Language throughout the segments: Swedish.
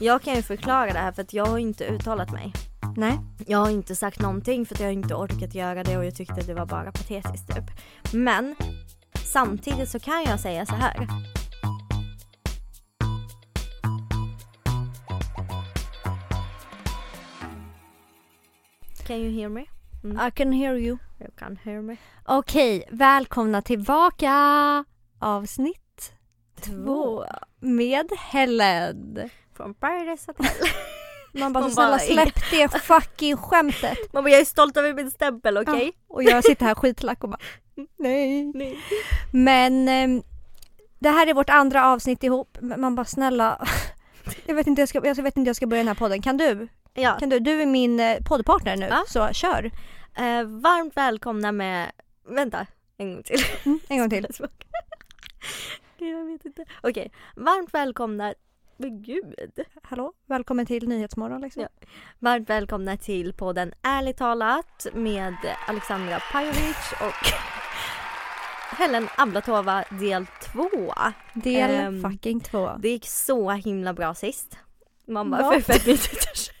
Jag kan ju förklara det här för att jag har inte uttalat mig. Nej. Jag har inte sagt någonting för att jag inte orkat göra det och jag tyckte det var bara patetiskt typ. Men samtidigt så kan jag säga så här. Can you hear me? Mm. I can hear you. You can hear me. Okej, välkomna tillbaka! Avsnitt två med Helen. Från Paradise Hotel. Man bara, så snälla släpp det fucking skämtet. Man bara, jag är stolt över min stämpel, okej? Ja, och jag sitter här skitlack och bara nej. Nej. Men ehm, det här är vårt andra avsnitt ihop. Man bara snälla. Jag vet inte jag ska, jag vet inte jag ska börja den här podden. Kan du? Ja, Kan du? Du är min eh, poddpartner nu, Ja. så kör. eh, varmt välkomna med... Vänta, en gång till. Mm, en gång till. jag vet inte. Okej, varmt välkomna... Men gud. Hallå, välkommen till Nyhetsmorgon liksom. Ja. Varmt välkomna till podden Ärligt talat med Alexandra Pajovic och Helen Ablatova del 2. Del Ehm, fucking två. Det gick så himla bra sist. Man bara, för fem minuter sedan.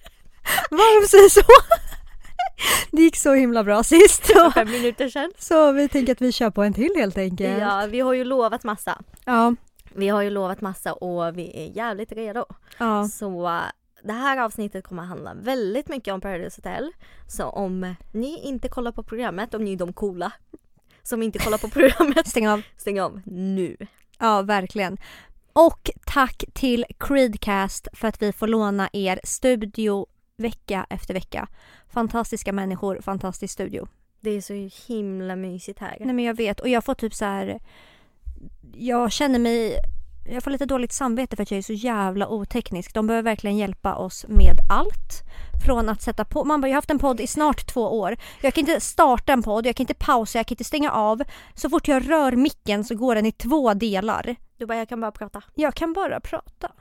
Varför säger så? Det gick så himla bra sist. För fem minuter sedan. Så vi tänker att vi kör på en till helt enkelt. Ja, vi har ju lovat massa. Ja. Vi har ju lovat massa och vi är jävligt redo. ja. Så det här avsnittet kommer handla väldigt mycket om Paradise Hotel. Så om ni inte kollar på programmet, om ni är de coola som inte kollar på programmet, Stäng av. stäng av nu. Ja, verkligen. Och tack till Creedcast för att vi får låna er studio vecka efter vecka. Fantastiska människor, fantastisk studio. Det är så himla mysigt här. Nej men jag vet och jag får typ så här. Jag känner mig jag får lite dåligt samvete för att jag är så jävla oteknisk. De behöver verkligen hjälpa oss med allt. Från att sätta på, man bara jag har haft en podd i snart två år. Jag kan inte starta en podd, jag kan inte pausa, jag kan inte stänga av. Så fort jag rör micken så går den i två delar. Du bara, jag kan bara prata. Jag kan bara prata.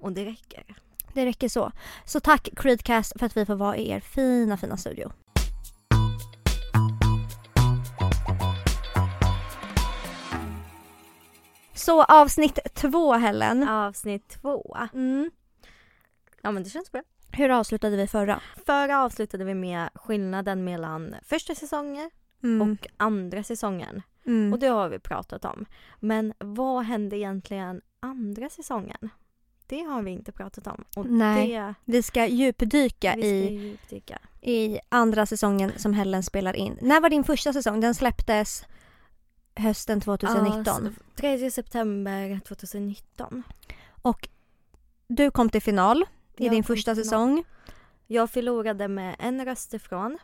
Och det räcker. Det räcker så. Så tack Creedcast för att vi får vara i er fina fina studio. Så avsnitt två Hellen. Avsnitt två. Mm. Ja men det känns bra. Hur avslutade vi förra? Förra avslutade vi med skillnaden mellan första säsongen Mm. och andra säsongen. mm. Och det har vi pratat om. Men vad hände egentligen andra säsongen? Det har vi inte pratat om. Och Nej, det vi ska djupdyka vi ska i, djupdyka. i andra säsongen som Helen spelar in. När var din första säsong? Den släpptes hösten 2019. Ja, s- 3 september 2019. Och du kom till final i Jag din första säsong. Jag förlorade med en röst ifrån.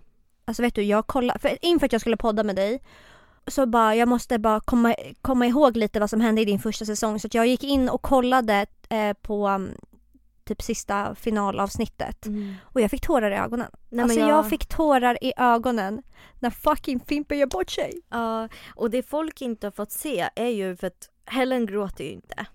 Alltså vet du, jag kollade, för inför att jag skulle podda med dig så bara, jag måste bara komma, komma ihåg lite vad som hände i din första säsong. Så att jag gick in och kollade eh, på um, typ sista finalavsnittet. Och jag fick tårar i ögonen. Nej, alltså jag... jag, fick tårar i ögonen när fucking Fimpen gör bort sig. Ja, och det folk inte har fått se är ju för att Helen gråter ju inte.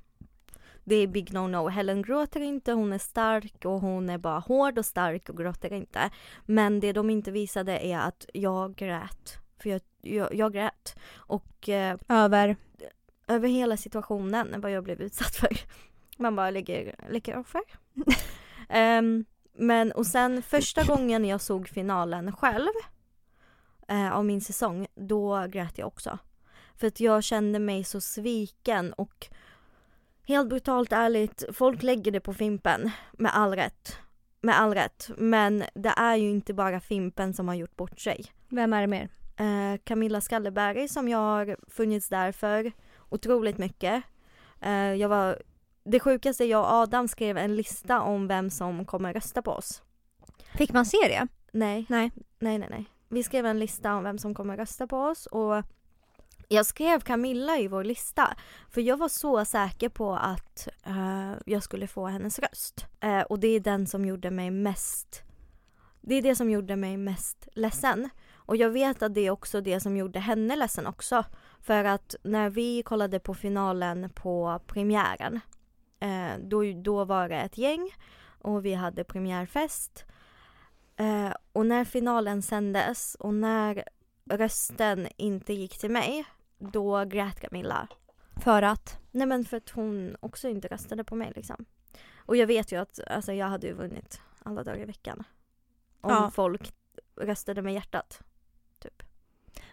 Det är big no-no. Helen gråter inte, hon är stark och hon är bara hård och stark och gråter inte. Men det de inte visade är att jag grät. För jag, jag, jag grät. Och eh, Över. över hela situationen, vad jag blev utsatt för. Man bara lägger, lägger offer. Ehm, men och sen första gången jag såg finalen själv eh, av min säsong, då grät jag också. För att jag kände mig så sviken och helt brutalt ärligt, folk lägger det på Fimpen med all rätt. Med all rätt. Men det är ju inte bara Fimpen som har gjort bort sig Vem är det mer? eh, Camilla Skalleberg som jag har funnits där för otroligt mycket. Eh, jag var, det sjukaste, jag och Adam skrev en lista om vem som kommer rösta på oss. Fick man se det? Nej, Nej. nej, nej, nej. Vi skrev en lista om vem som kommer rösta på oss och jag skrev Camilla i vår lista för jag var så säker på att eh, jag skulle få hennes röst. Eh, och det är den som gjorde mig mest det är det som gjorde mig mest ledsen. Och jag vet att det är också det som gjorde henne ledsen också. För att när vi kollade på finalen på premiären eh, då, då var det ett gäng och vi hade premiärfest. Eh, och när finalen sändes och när rösten inte gick till mig, då grät Camilla. För att? Nej men för att hon också inte röstade på mig liksom. Och jag vet ju att alltså, jag hade ju vunnit alla dagar i veckan. Om Ja. folk röstade med hjärtat. Typ.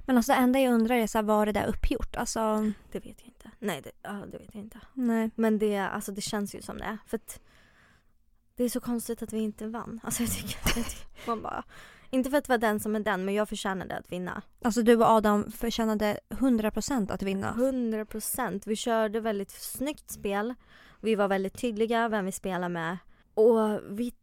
Men alltså det enda jag undrar är så här, var det där uppgjort? Alltså, Det vet jag inte. Nej, det, ja, det vet jag inte. nej. Men det, alltså, det känns ju som det. För att det är så konstigt att vi inte vann. Alltså jag tycker, jag tycker man bara... Inte för att vara den som är den, men jag förtjänade att vinna. Alltså du och Adam förtjänade 100% att vinna. 100 procent. Vi körde väldigt snyggt spel. Vi var väldigt tydliga vem vi spelar med. Och vi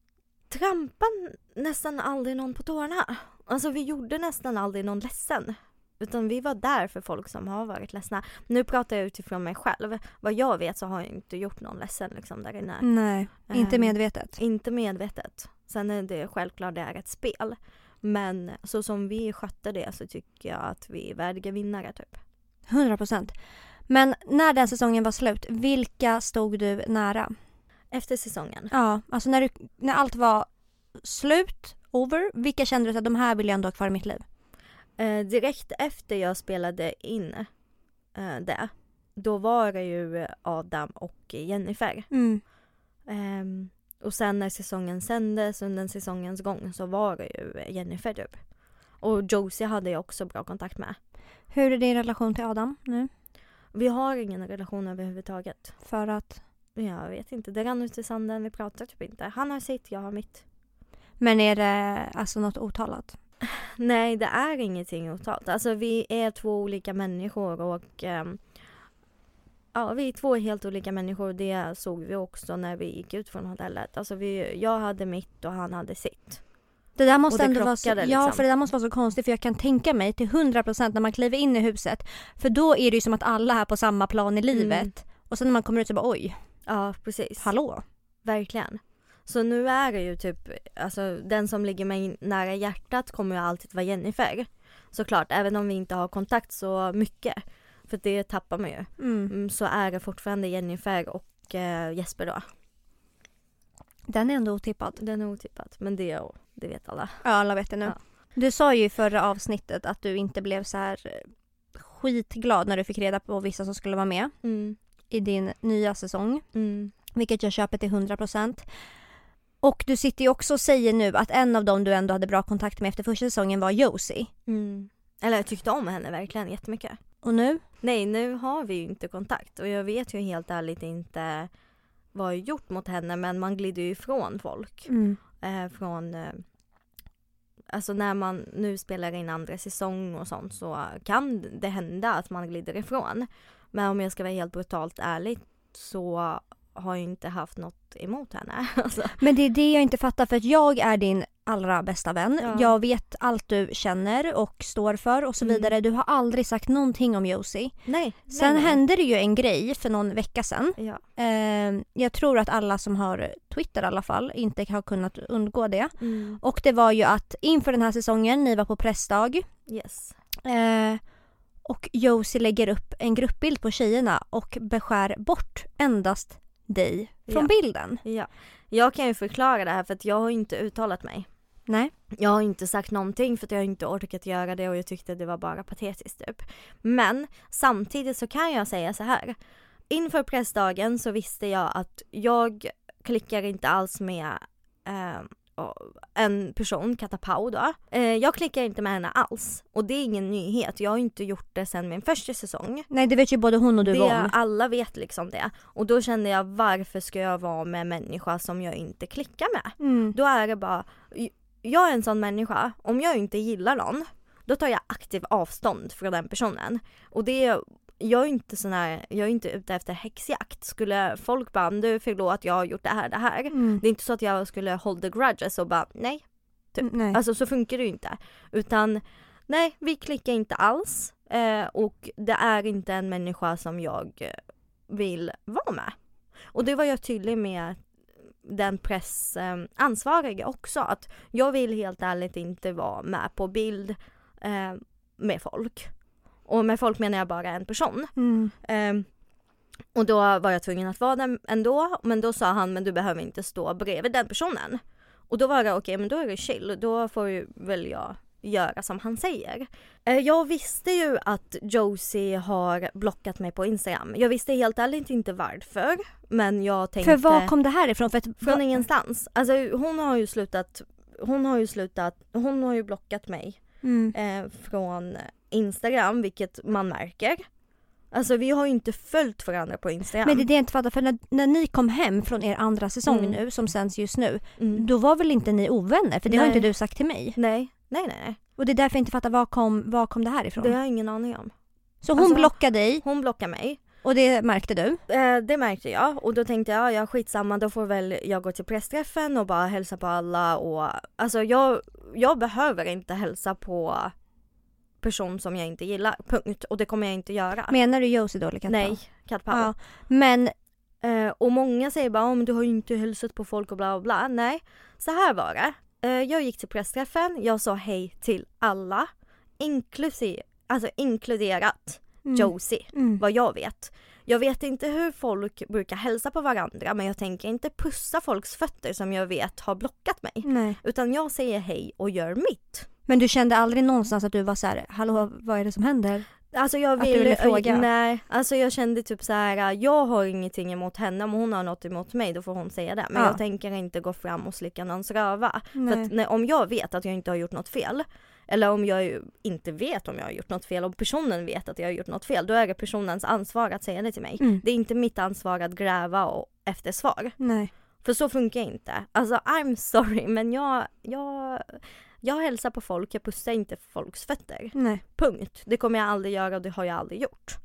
trampade nästan aldrig någon på tårna. Alltså vi gjorde nästan aldrig någon ledsen. Utan vi var där för folk som har varit ledsna. Nu pratar jag utifrån mig själv. Vad jag vet så har jag inte gjort någon ledsen liksom där inne. Nej, inte Ehm, medvetet. Inte medvetet. Sen är det självklart det är ett spel. Men så som vi skötte det så tycker jag att vi är värdiga vinnare typ. 100%. Men när den säsongen var slut, vilka stod du nära? Efter säsongen. Ja, alltså när, du, när allt var slut, over, vilka kände du att de här vill jag ändå ha kvar i mitt liv? Eh, direkt efter jag spelade in eh, det, då var det ju Adam och Jennifer. Mm. Ehm, och sen när säsongen sändes under säsongens gång så var det ju Jennifer typ. Och Josie hade jag också bra kontakt med. Hur är din relation till Adam nu? Vi har ingen relation överhuvudtaget. För att... Jag vet inte, det rann ut i sanden, vi pratar typ inte. Han har sitt, jag har mitt. Men är det alltså något otalat? Nej, det är ingenting otalt. Alltså vi är två olika människor och ehm, ja, vi är två helt olika människor. Det såg vi också när vi gick ut från hotellet. Alltså vi, jag hade mitt och han hade sitt. Det där måste det ändå vara så, krockade, Ja, liksom. för det där måste vara så konstigt för jag kan tänka mig till 100% när man kliver in i huset. För då är det ju som att alla är på samma plan i livet. Och sen när man kommer ut så bara oj, Ja, precis. hallå? Verkligen. Så nu är det ju typ, alltså den som ligger mig nära hjärtat kommer ju alltid vara Jennifer. Såklart, även om vi inte har kontakt så mycket. För det tappar man ju. Mm. Mm, så är det fortfarande Jennifer och eh, Jesper då. Den är ändå otippad. Den är otippat, men det, det vet alla. Ja, alla vet det nu. Ja. Du sa ju i förra avsnittet att du inte blev så här eh, skitglad när du fick reda på vissa som skulle vara med Mm, i din nya säsong. mm, Vilket jag köper till 100%. Och du sitter ju också och säger nu att en av dem du ändå hade bra kontakt med efter första säsongen var Josie. mm. Eller jag tyckte om henne verkligen jättemycket. Och nu? Nej, nu har vi ju inte kontakt och jag vet ju helt ärligt inte vad jag gjort mot henne men man glider ju ifrån folk. Mm. Eh, från eh, Alltså när man nu spelar in andra säsong och sånt så kan det hända att man glider ifrån. Men om jag ska vara helt brutalt ärlig så har jag inte haft något emot henne. Alltså, Men det är det jag inte fattar för att jag är din allra bästa vän. Ja. Jag vet allt du känner och står för och så Mm. vidare. Du har aldrig sagt någonting om Josie. nej. Sen nej, nej. hände det ju en grej för någon vecka sedan. Ja. Eh, jag tror att alla som har Twitter i alla fall inte har kunnat undgå det. Mm. Och det var ju att inför den här säsongen, ni var på pressdag Yes. eh, och Josie lägger upp en gruppbild på tjejerna och beskär bort endast dig från Ja. bilden. Ja. Jag kan ju förklara det här för att jag har inte uttalat mig. Nej. Jag har inte sagt någonting för att jag har inte orkat göra det och jag tyckte det var bara patetiskt typ. Men samtidigt så kan jag säga så här. Inför pressdagen så visste jag att jag klickar inte alls med eh, en person, Katta Pau då. Eh, jag klickar inte med henne alls. Och det är ingen nyhet. Jag har inte gjort det sedan min första säsong. Nej det vet ju både hon och du Det, om. alla vet liksom det. Och då kände jag varför ska jag vara med en människa som jag inte klickar med? Mm. Då är det bara, jag är en sån människa, om jag inte gillar någon, då tar jag aktiv avstånd från den personen. Och det jag är inte sån här, jag är inte ute efter häxjakt. Skulle folk bara, du förlåt jag har gjort det här, det här. Mm. Det är inte så att jag skulle hold the grudges och bara, nej. Typ. Nej. Alltså så funkar det ju inte. Utan, nej vi klickar inte alls. Eh, och det är inte en människa som jag eh, vill vara med. Och det var jag tydlig med den pressansvariga också. Att jag vill helt ärligt inte vara med på bild eh, med folk. Och med folk menar jag bara en person. Mm. Ehm, och då var jag tvungen att vara där ändå. Men då sa han, men du behöver inte stå bredvid den personen. Och då var det okej, men då är det chill. Då får ju väl jag göra som han säger. Eh, Jag visste ju att Josie har blockat mig på Instagram. Jag visste helt ärligt inte varför. Men jag tänkte... För var kom det här ifrån? För att, Från ingenstans. Alltså hon har ju slutat, hon har ju slutat, hon har ju blockat mig mm. eh, från Instagram vilket man märker. Alltså vi har ju inte följt varandra på Instagram. Men det är det jag inte fattar, för när, när ni kom hem från er andra säsong Mm. nu, som sänds just nu, mm. då var väl inte ni ovänner? För det har Nej. inte du sagt till mig. Nej, nej, nej. Och det är därför jag inte fattar, var kom, var kom det här ifrån? Det har jag ingen aning om. Så hon alltså- blockade dig Hon blockar mig. och det märkte du? Eh, det märkte jag och då tänkte jag, ja skitsamma då får väl jag gå till pressträffen och bara hälsa på alla och alltså jag, jag behöver inte hälsa på person som jag inte gillar, punkt. Och det kommer jag inte göra. Menar du Josie då eller Kat Nej, Kat. Ja. Men Eh, och många säger bara, om du har ju inte hälsat på folk och bla bla bla. Nej, så här var det. Eh, jag gick till pressträffen, jag sa hej till alla. Inklusive, alltså inkluderat mm, Josie, mm. vad jag vet. Jag vet inte hur folk brukar hälsa på varandra men jag tänker inte pussa folks fötter som jag vet har blockat mig. Nej. Utan jag säger hej och gör mitt. Men du kände aldrig någonstans att du var så här, hallå vad är det som händer? Alltså jag Att du vill, ville fråga? nej, alltså jag kände typ så här. jag har ingenting emot henne, om hon har något emot mig då får hon säga det. Men Ja. jag tänker inte gå fram och slicka någons röva. För att, nej, om jag vet att jag inte har gjort något fel, eller om jag inte vet om jag har gjort något fel, om personen vet att jag har gjort något fel, då är det personens ansvar att säga det till mig. Mm. Det är inte mitt ansvar att gräva och efter svar. Nej. För så funkar inte. Alltså I'm sorry men jag, jag, jag hälsar på folk, jag pussar inte folks fötter. Nej. Punkt. Det kommer jag aldrig göra och det har jag aldrig gjort.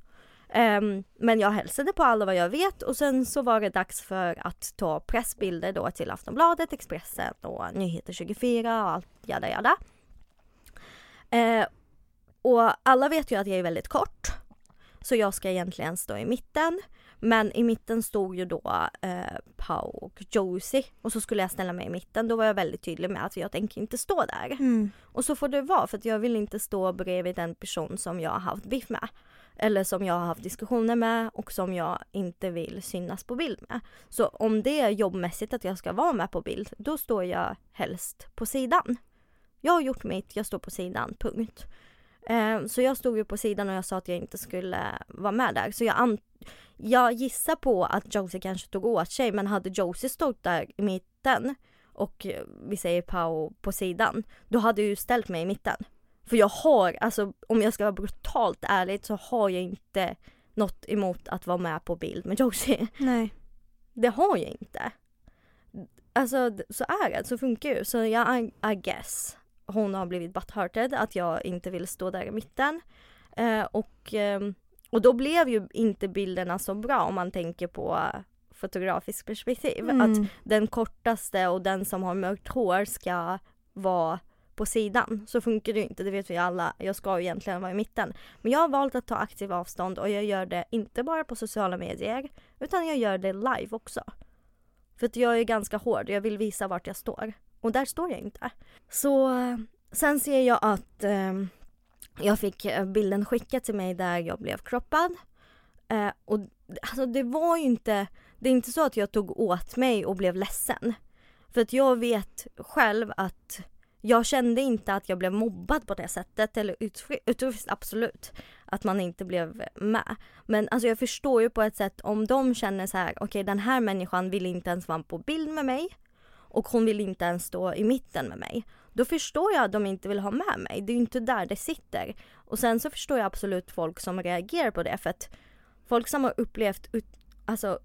Ehm, men jag hälsade på alla vad jag vet och sen så var det dags för att ta pressbilder då till Aftonbladet, Expressen och Nyheter 24 och allt jada jada. Eh, och alla vet ju att jag är väldigt kort. Så jag ska egentligen stå i mitten. Men i mitten stod ju då eh, Pau och Josie och så skulle jag ställa mig i mitten. Då var jag väldigt tydlig med att jag tänker inte stå där. Mm. Och så får det vara för att jag vill inte stå bredvid en person som jag har haft biff med. Eller som jag har haft diskussioner med och som jag inte vill synas på bild med. Så om det är jobbmässigt att jag ska vara med på bild, då står jag helst på sidan. Jag har gjort mitt, jag står på sidan, punkt. Eh, så jag stod ju på sidan och jag sa att jag inte skulle vara med där. Så jag, an- jag gissar på att Josie kanske tog åt sig men hade Josie stått där i mitten och eh, vi säger Pau på sidan, då hade jag ju ställt mig i mitten. För jag har, alltså om jag ska vara brutalt ärlig så har jag inte något emot att vara med på bild med Josie. Nej. Det har jag inte. Alltså så är det, så funkar ju. Så jag, I, I guess hon har blivit butthurted att jag inte vill stå där i mitten. Eh, och, ehm, och då blev ju inte bilderna så bra om man tänker på fotografiskt perspektiv. Att Mm. den kortaste och den som har mörkt hår ska vara på sidan. Så funkar det ju inte, det vet vi alla. Jag ska ju egentligen vara i mitten. Men jag har valt att ta aktiv avstånd och jag gör det inte bara på sociala medier utan jag gör det live också. För att jag är ganska hård, jag vill visa vart jag står. Och där står jag inte. Så sen ser jag att eh, jag fick eh, bilden skickad till mig där jag blev kroppad. Eh, och alltså det var ju inte, det är inte så att jag tog åt mig och blev ledsen. För att jag vet själv att jag kände inte att jag blev mobbad på det sättet eller utfryst, absolut. Att man inte blev med. Men alltså jag förstår ju på ett sätt om de känner så här, okej den här människan vill inte ens vara på bild med mig och hon vill inte ens stå i mitten med mig. Då förstår jag att de inte vill ha med mig. Det är ju inte där det sitter. Och sen så förstår jag absolut folk som reagerar på det för att folk som har upplevt ut, alltså,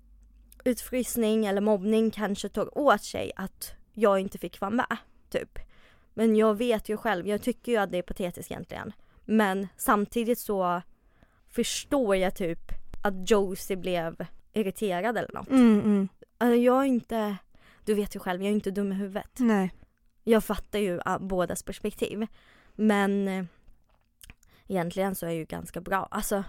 utfrysning eller mobbning kanske tog åt sig att jag inte fick vara med. Typ. Men jag vet ju själv, jag tycker ju att det är patetiskt egentligen. Men samtidigt så förstår jag typ att Josie blev irriterad eller något. Mm, mm. Alltså jag är inte, du vet ju själv, jag är inte dum i huvudet. Nej. Jag fattar ju ah, bådas perspektiv. Men eh, egentligen så är jag ju ganska bra. Alltså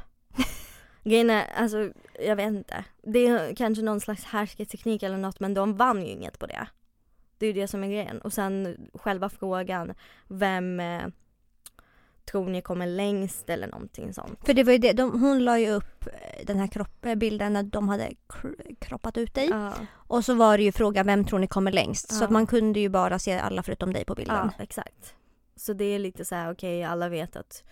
grejen är, alltså jag vet inte. Det är kanske någon slags härskarteknik eller något men de vann ju inget på det. Det är ju det som är grejen. Och sen själva frågan, vem eh, tror ni kommer längst eller någonting sånt. För det var ju det, de, hon la ju upp eh, den här kropp, eh, bilden när de hade kr- kroppat ut dig. Ja, Och så var det ju fråga vem tror ni kommer längst? Så Ja. att man kunde ju bara se alla förutom dig på bilden. ja exakt. Så det är lite så här, okej alla vet att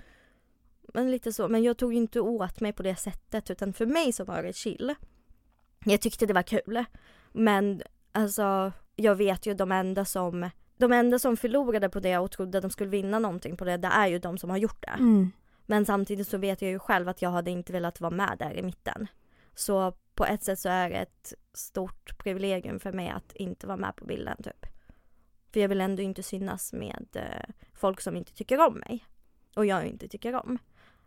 men lite så, men jag tog inte åt mig på det sättet utan för mig så var det chill. Jag tyckte det var kul. Men alltså, jag vet ju de enda som de enda som förlorade på det och trodde att de skulle vinna någonting på det, det är ju de som har gjort det. Mm. Men samtidigt så vet jag ju själv att jag hade inte velat vara med där i mitten. Så på ett sätt så är det ett stort privilegium för mig att inte vara med på bilden typ. För jag vill ändå inte synas med eh, folk som inte tycker om mig. Och jag inte tycker om.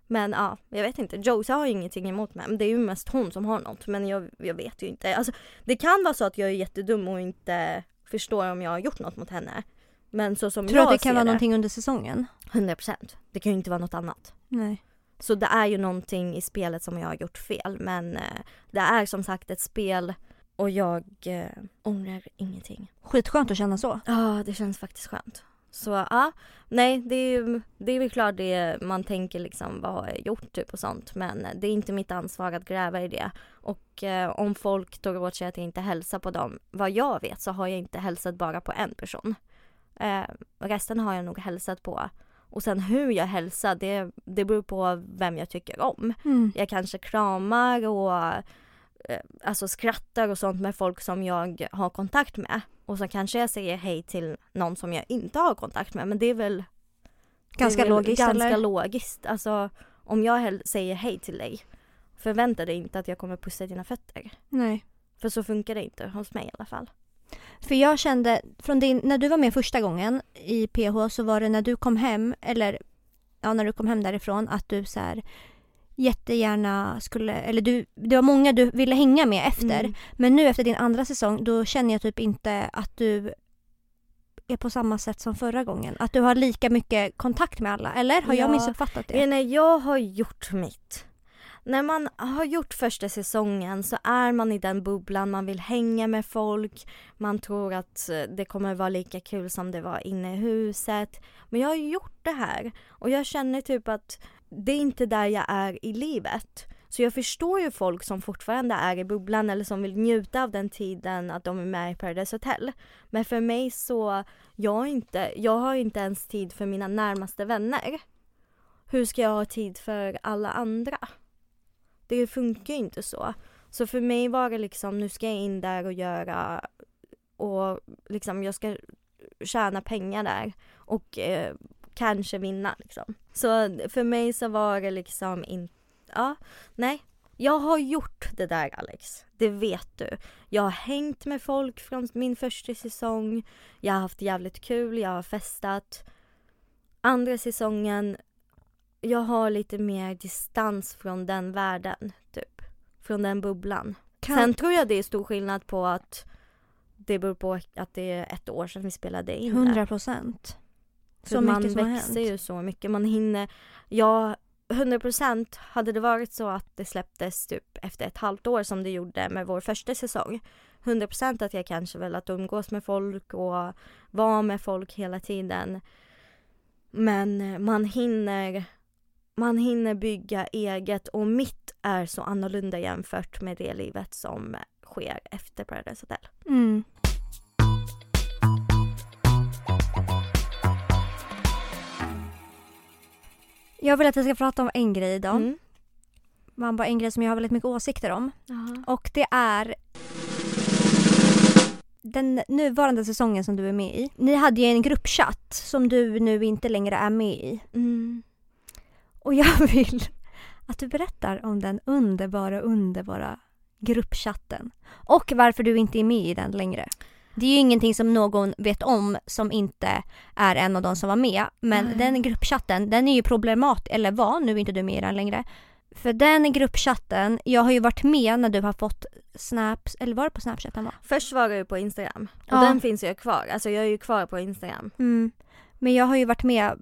Men ja, jag vet inte. Josie har ju ingenting emot mig. Men det är ju mest hon som har något. Men jag, jag vet ju inte. Alltså, det kan vara så att jag är jättedum och inte förstår om jag har gjort något mot henne. Men så som Tror du jag att det kan vara det, någonting under säsongen? 100%. Det kan ju inte vara något annat. Nej. Så det är ju någonting i spelet som jag har gjort fel. Men eh, det är som sagt ett spel och jag eh, ångrar ingenting. Skitskönt att känna så. Ja, det känns faktiskt skönt. Så ja, nej det är ju det är väl klart det man tänker liksom vad har jag gjort typ och sånt men det är inte mitt ansvar att gräva i det. Och eh, om folk tar åt sig att jag inte hälsar på dem, vad jag vet så har jag inte hälsat bara på en person. Eh, resten har jag nog hälsat på. Och sen hur jag hälsar det, det beror på vem jag tycker om. Mm. Jag kanske kramar och eh, alltså skrattar och sånt med folk som jag har kontakt med. Och så kanske jag säger hej till någon som jag inte har kontakt med. Men det är väl Ganska är väl logiskt ganska eller? logiskt. Alltså om jag säger hej till dig förvänta dig inte att jag kommer pussa dina fötter. Nej. För så funkar det inte hos mig i alla fall. För jag kände, från din, när du var med första gången i PH så var det när du kom hem, eller ja, när du kom hem därifrån, att du så här jättegärna skulle, eller du, det var många du ville hänga med efter. Mm. Men nu efter din andra säsong, då känner jag typ inte att du är på samma sätt som förra gången. Att du har lika mycket kontakt med alla, eller? Har jag Ja, missuppfattat det? Ja, nej, jag har gjort mitt. När man har gjort första säsongen så är man i den bubblan, man vill hänga med folk, man tror att eh, det kommer vara lika kul som det var inne i huset. Men jag har gjort det här och jag känner typ att det är inte där jag är i livet. Så jag förstår ju folk som fortfarande är i bubblan eller som vill njuta av den tiden att de är med i Paradise Hotel. Men för mig så, jag har inte, jag har inte ens tid för mina närmaste vänner. Hur ska jag ha tid för alla andra? Det funkar ju inte så. Så för mig var det liksom, nu ska jag in där och göra och liksom jag ska tjäna pengar där och eh, kanske vinna liksom. Så för mig så var det liksom inte, ja, nej. Jag har gjort det där Alex, det vet du. Jag har hängt med folk från min första säsong, jag har haft jävligt kul, jag har festat. Andra säsongen, jag har lite mer distans från den världen, typ. Från den bubblan. Kan- Sen tror jag det är stor skillnad på att det beror på att det är ett år sedan vi spelade in det. 100 procent. För Så man mycket som växer ju så mycket. Man hinner, ja 100% hade det varit så att det släpptes typ efter ett halvt år som det gjorde med vår första säsong. 100% att jag kanske velat umgås med folk och vara med folk hela tiden. Men man hinner, man hinner bygga eget och mitt är så annorlunda jämfört med det livet som sker efter Paradise Hotel. Mm. Jag vill att vi ska prata om en grej idag. Mm. Man bara en grej som jag har väldigt mycket åsikter om. Jaha. Och det är den nuvarande säsongen som du är med i. Ni hade ju en gruppchatt som du nu inte längre är med i. Mm. Och jag vill att du berättar om den underbara, underbara gruppchatten. Och varför du inte är med i den längre. Det är ju ingenting som någon vet om som inte är en av de som var med. Men Nej. den gruppchatten, den är ju problematisk, eller var, nu är inte du med i den längre. För den gruppchatten, jag har ju varit med när du har fått snaps, eller var det på snapchat den var? Först var ju på Instagram och Ja. den finns ju kvar. Alltså jag är ju kvar på Instagram. Mm. Men jag har ju varit med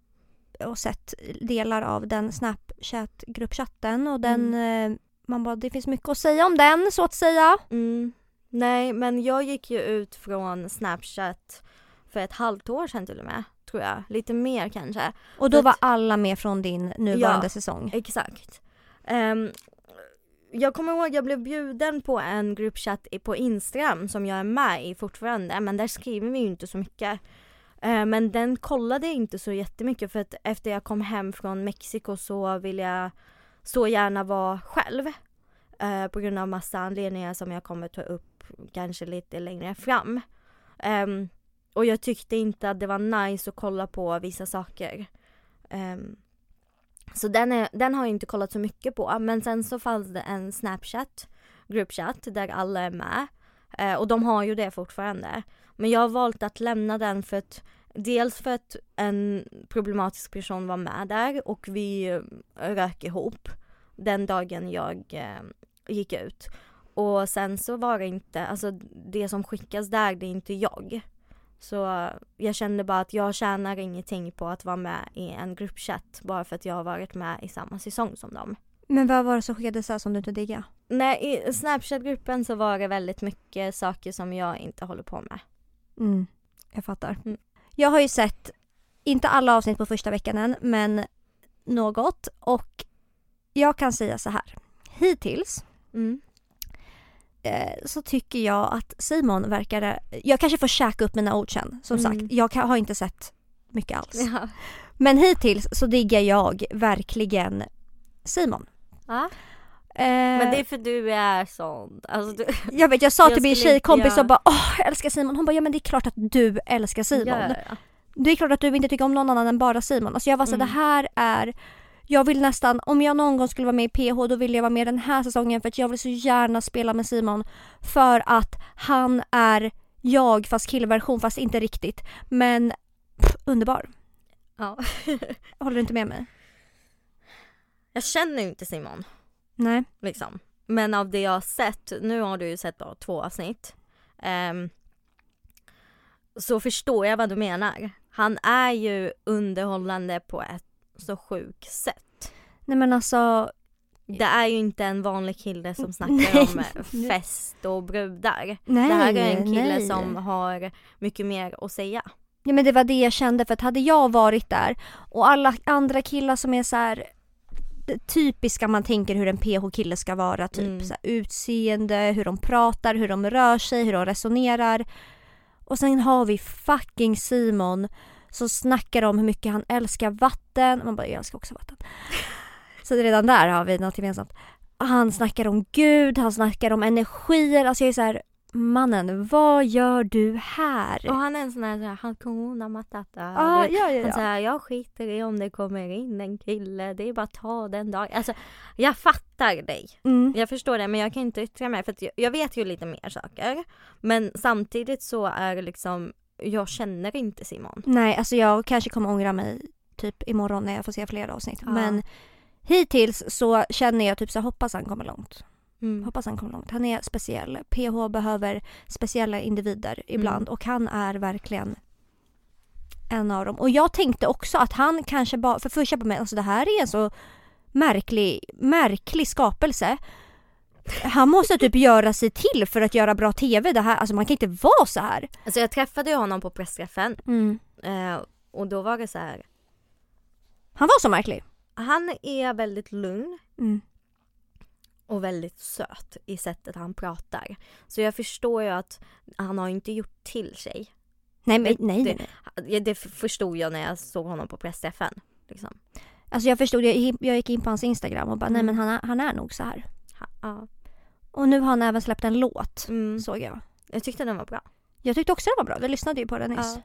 och sett delar av den Snapchat-gruppchatten och den, eh, man bara det finns mycket att säga om den så att säga. Mm. Nej men jag gick ju ut från Snapchat för ett halvt år sedan till och med. Tror jag. Lite mer kanske. Och då För var att- alla med från din nuvarande Ja. säsong. Exakt. Ehm, jag kommer ihåg jag blev bjuden på en gruppchatt på Instagram som jag är med i fortfarande men där skriver vi ju inte så mycket. Eh, men den kollade jag inte så jättemycket för att efter jag kom hem från Mexiko så ville jag så gärna vara själv. Eh, på grund av massa anledningar som jag kommer ta upp kanske lite längre fram. Um, och jag tyckte inte att det var nice att kolla på vissa saker. Um, så den, är, den har jag inte kollat så mycket på men sen så fanns det en Snapchat gruppchatt där alla är med. Uh, och de har ju det fortfarande. Men jag har valt att lämna den för att Dels för att en problematisk person var med där och vi rök ihop den dagen jag eh, gick ut. Och sen så var det inte, alltså det som skickas där det är inte jag. Så jag kände bara att jag tjänar ingenting på att vara med i en gruppchatt bara för att jag har varit med i samma säsong som dem. Men vad var det som skickades där som du inte diggade? Nej, i Snapchat-gruppen så var det väldigt mycket saker som jag inte håller på med. Mm, jag fattar. Mm. Jag har ju sett, inte alla avsnitt på första veckan än, men något och jag kan säga så här. Hittills mm. Eh, så tycker jag att Simon verkar... Jag kanske får käka upp mina ord sen. Som mm. sagt, jag har inte sett mycket alls. Ja. Men hittills så diggar jag verkligen Simon. Ja. Eh, men det är för du är sån. Alltså du, jag vet, jag sa jag till min tjejkompis och bara åh jag älskar Simon. Hon bara ja men det är klart att du älskar Simon. Ja, ja. Det är klart att du inte tycker om någon annan än bara Simon. Alltså jag var så mm. det här är jag vill nästan, om jag någon gång skulle vara med i PH då vill jag vara med den här säsongen för att jag vill så gärna spela med Simon. För att han är jag fast killversion fast inte riktigt. Men pff, underbar. Ja. Håller du inte med mig? Jag känner ju inte Simon. Nej. Liksom. Men av det jag har sett, nu har du ju sett då, två avsnitt. Um, så förstår jag vad du menar. Han är ju underhållande på ett så sjuk sätt. Nej men alltså det är ju inte en vanlig kille som snackar nej. om fest och brudar. Nej, det här är en kille nej. som har mycket mer att säga. Ja men det var det jag kände för att hade jag varit där och alla andra killar som är så här typiska man tänker hur en PH-kille ska vara. Typ mm. så här, utseende, hur de pratar, hur de rör sig, hur de resonerar. Och sen har vi fucking Simon som snackar om hur mycket han älskar vatten. Man bara, jag älskar också vatten. Så redan där har vi något gemensamt. Han snackar om Gud, han snackar om energier. Alltså jag är så här, mannen, vad gör du här? Och han är en sån här, hakuna matata. Ah, ja, ja, ja. Så här, jag skiter i om det kommer in en kille, det är bara att ta den dagen. Alltså, jag fattar dig. Mm. Jag förstår det, men jag kan inte yttra mig för jag, jag, vet ju lite mer saker. Men samtidigt så är det liksom, jag känner inte Simon. Nej, alltså jag kanske kommer ångra mig typ imorgon när jag får se fler avsnitt. Ja. Men hittills så känner jag typ så hoppas han kommer långt. Mm. Hoppas han kommer långt. Han är speciell. PH behöver speciella individer ibland mm. och han är verkligen en av dem. Och jag tänkte också att han kanske bara, för första på mig, alltså det här är en så märklig, märklig skapelse. Han måste typ göra sig till för att göra bra TV. Det här, alltså man kan inte vara så här. Alltså jag träffade ju honom på pressträffen mm. eh, och då var det så här. Han var så märklig. Han är väldigt lugn. Mm och väldigt söt i sättet han pratar. Så jag förstår ju att han har inte gjort till sig. Nej, men, nej, nej. Det, det förstod jag när jag såg honom på pressträffen. Liksom. Alltså jag förstod, jag, jag gick in på hans Instagram och bara mm. nej men han är, han är nog så här. Ha, ja. Och nu har han även släppt en låt, mm. såg jag. Jag tyckte den var bra. Jag tyckte också den var bra, vi lyssnade ju på den nyss. Ja.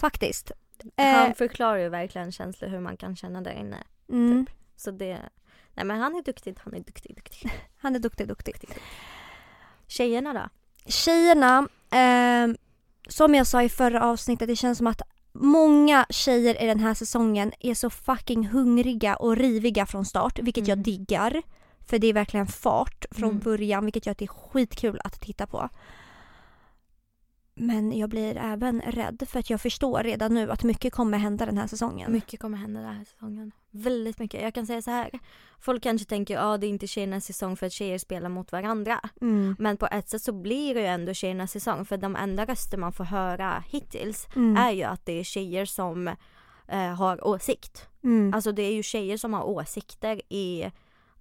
Faktiskt. Han eh, förklarar ju verkligen känslor hur man kan känna där inne. Mm. Typ. Så det, Nej men han är duktig, han är duktig, duktig. Han är duktig, duktig. duktig. Tjejerna då? Tjejerna, eh, som jag sa i förra avsnittet, det känns som att många tjejer i den här säsongen är så fucking hungriga och riviga från start, vilket mm. jag diggar. För det är verkligen fart från mm. början, vilket gör att det är skitkul att titta på. Men jag blir även rädd för att jag förstår redan nu att mycket kommer hända den här säsongen. Mycket kommer hända den här säsongen. Väldigt mycket. Jag kan säga så här. Folk kanske tänker att ah, det är inte tjejernas säsong för att tjejer spelar mot varandra. Mm. Men på ett sätt så blir det ju ändå tjejernas säsong för de enda röster man får höra hittills mm. är ju att det är tjejer som eh, har åsikt. Mm. Alltså det är ju tjejer som har åsikter i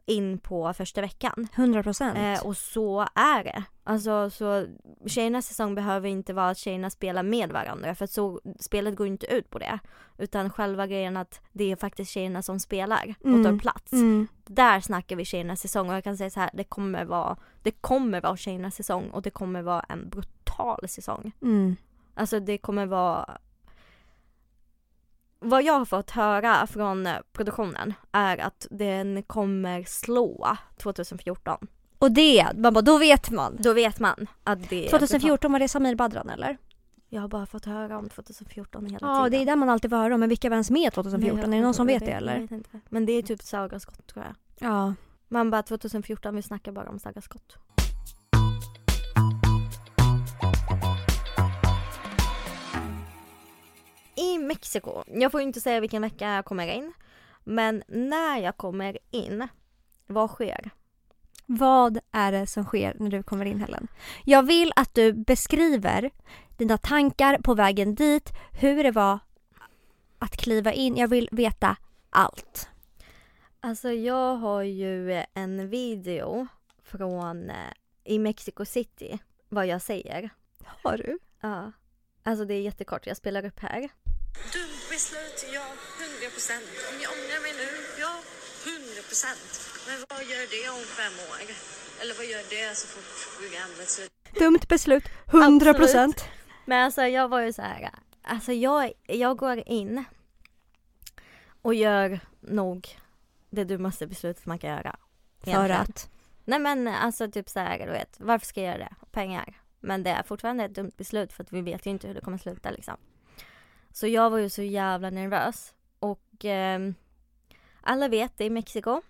in på första veckan. 100 procent. Eh, och så är det. Alltså så tjejernas säsong behöver inte vara att tjejerna spelar med varandra för att så, spelet går inte ut på det. Utan själva grejen att det är faktiskt tjejerna som spelar och Mm. tar plats. mm. Där snackar vi tjejernas säsong och jag kan säga så här, det kommer vara, det kommer vara tjejernas säsong och det kommer vara en brutal säsong. Mm. Alltså det kommer vara vad jag har fått höra från produktionen är att den kommer slå 2014. Och det, man bara, då vet man. Då vet man att det är 2014 var det Samir Badran eller? Jag har bara fått höra om 2014 hela Ja, tiden. det är där man alltid får höra om. Men vilka var ens med Nej, 2014? jag är det någon som vet det eller? Men det är typ Saga Skott tror jag. Ja. Man bara 2014, vi snackar bara om Saga Skott. I Mexiko, jag får ju inte säga vilken vecka jag kommer in. Men när jag kommer in, vad sker? Vad är det som sker när du kommer in Helen? Jag vill att du beskriver dina tankar på vägen dit, hur det var att kliva in. Jag vill veta allt. Alltså jag har ju en video från eh, i Mexico City, vad jag säger. Har du? Ja. Alltså det är jättekort, jag spelar upp här. Dumt beslut, ja, 100 procent. Om jag ångrar mig nu, ja, 100 procent. Men vad gör det om fem år? Eller vad gör det så fort programmet slutar? Dumt beslut, 100 procent. Men alltså jag var ju så här, alltså jag, jag går in och gör nog det dummaste beslutet man kan göra. För att? Nej men alltså typ så här, du vet, varför ska jag göra det? Pengar. Men det är fortfarande ett dumt beslut för att vi vet ju inte hur det kommer sluta liksom. Så jag var ju så jävla nervös och ehm, alla vet det i Mexiko.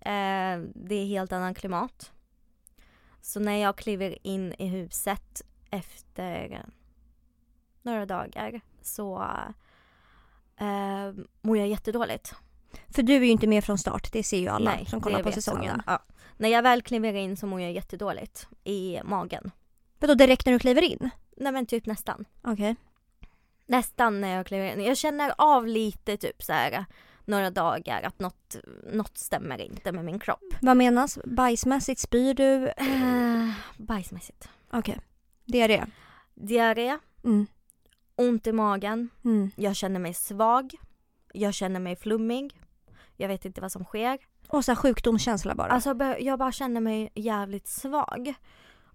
Eh, det är helt annan klimat. Så när jag kliver in i huset efter några dagar så eh, mår jag jättedåligt. För du är ju inte med från start, det ser ju alla Nej, som kollar på säsongen. Ja. När jag väl kliver in så mår jag jättedåligt i magen. Men då direkt när du kliver in? Nej men typ nästan. Okej. Nästan när jag kliver in. Jag känner av lite typ så här några dagar att något, något stämmer inte med min kropp. Vad menas? Bajsmässigt? Spyr du? Uh, bajsmässigt. Okej. Det är det? Diarré, Mm. ont i magen, Mm. jag känner mig svag, jag känner mig flummig, jag vet inte vad som sker. Och så sjukdomskänsla bara. Alltså jag bara känner mig jävligt svag.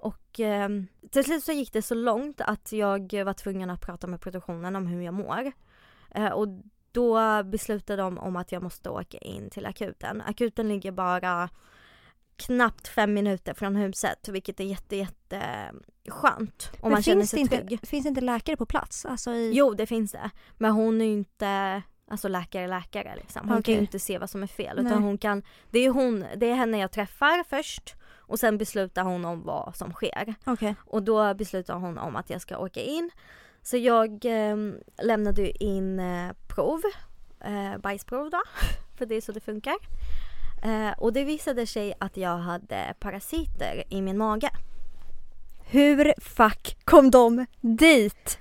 Och eh, till slut så gick det så långt att jag var tvungen att prata med produktionen om hur jag mår. Eh, och då beslutade de om att jag måste åka in till akuten. Akuten ligger bara knappt fem minuter från huset vilket är jätte, jätte skönt. Om Men man känner sig inte, trygg. finns det inte läkare på plats? Alltså i... Jo det finns det. Men hon är ju inte alltså läkare läkare liksom. Hon kan Okej. ju inte se vad som är fel Nej. utan hon kan, det är hon, det är henne jag träffar först och sen beslutar hon om vad som sker. Okej. Och då beslutar hon om att jag ska åka in. Så jag eh, lämnade in eh, prov, eh, bajsprov då, för det är så det funkar. Eh, och det visade sig att jag hade parasiter i min mage. Hur fuck kom de dit?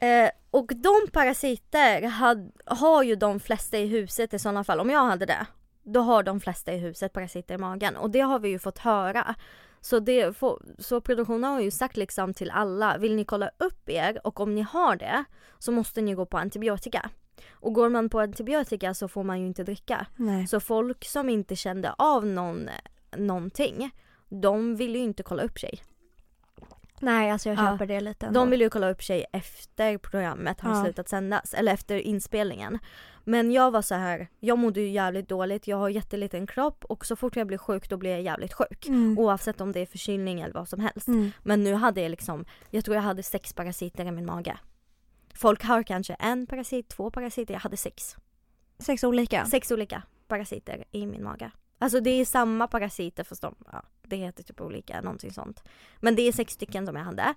Eh, och de parasiter had, har ju de flesta i huset i sådana fall, om jag hade det. Då har de flesta i huset parasiter i magen och det har vi ju fått höra. Så, det får, så produktionen har ju sagt liksom till alla, vill ni kolla upp er och om ni har det så måste ni gå på antibiotika. Och går man på antibiotika så får man ju inte dricka. Nej. Så folk som inte kände av någon, någonting, de ville ju inte kolla upp sig. Nej, alltså jag Ja. köper det lite ändå. De vill ju kolla upp sig efter programmet har Ja. slutat sändas, eller efter inspelningen. Men jag var så här, jag mådde ju jävligt dåligt, jag har jätteliten kropp och så fort jag blir sjuk då blir jag jävligt sjuk. Mm. Oavsett om det är förkylning eller vad som helst. Mm. Men nu hade jag liksom, jag tror jag hade sex parasiter i min mage. Folk har kanske en parasit, två parasiter, jag hade sex. Sex olika? Sex olika parasiter i min mage. Alltså det är samma parasiter fast de, ja, det heter typ olika, någonting sånt. Men det är sex stycken som jag hade.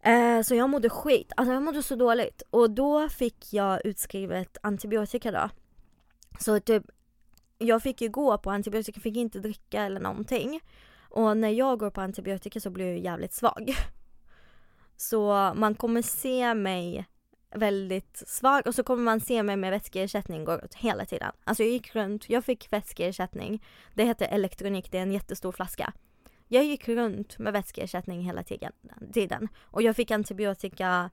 Eh, så jag mådde skit, alltså jag mådde så dåligt. Och då fick jag utskrivet antibiotika då. Så typ, jag fick ju gå på antibiotika, fick inte dricka eller någonting. Och när jag går på antibiotika så blir jag ju jävligt svag. Så man kommer se mig väldigt svag och så kommer man se mig med vätskeersättning gå ut hela tiden. Alltså jag gick runt, jag fick vätskeersättning. Det heter elektronik, det är en jättestor flaska. Jag gick runt med vätskeersättning hela tiden, och jag fick antibiotika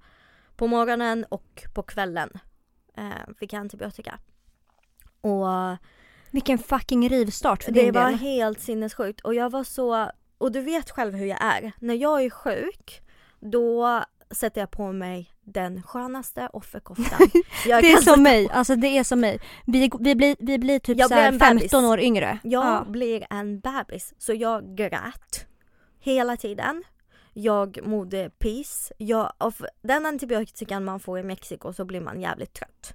på morgonen och på kvällen. Eh, fick jag antibiotika. Och Vilken fucking rivstart för det din var del. helt sinnessjukt och jag var så, och du vet själv hur jag är. När jag är sjuk, då sätter jag på mig den skönaste offerkoftan. Jag Det är som mig, alltså det är som mig. Vi, vi, blir, vi blir typ Jag så blir här en bebis. 15 år yngre. Jag Ja. blir en bebis, så jag grät hela tiden. Jag mådde piss. Jag, av den antibiotikan man får i Mexiko så blir man jävligt trött.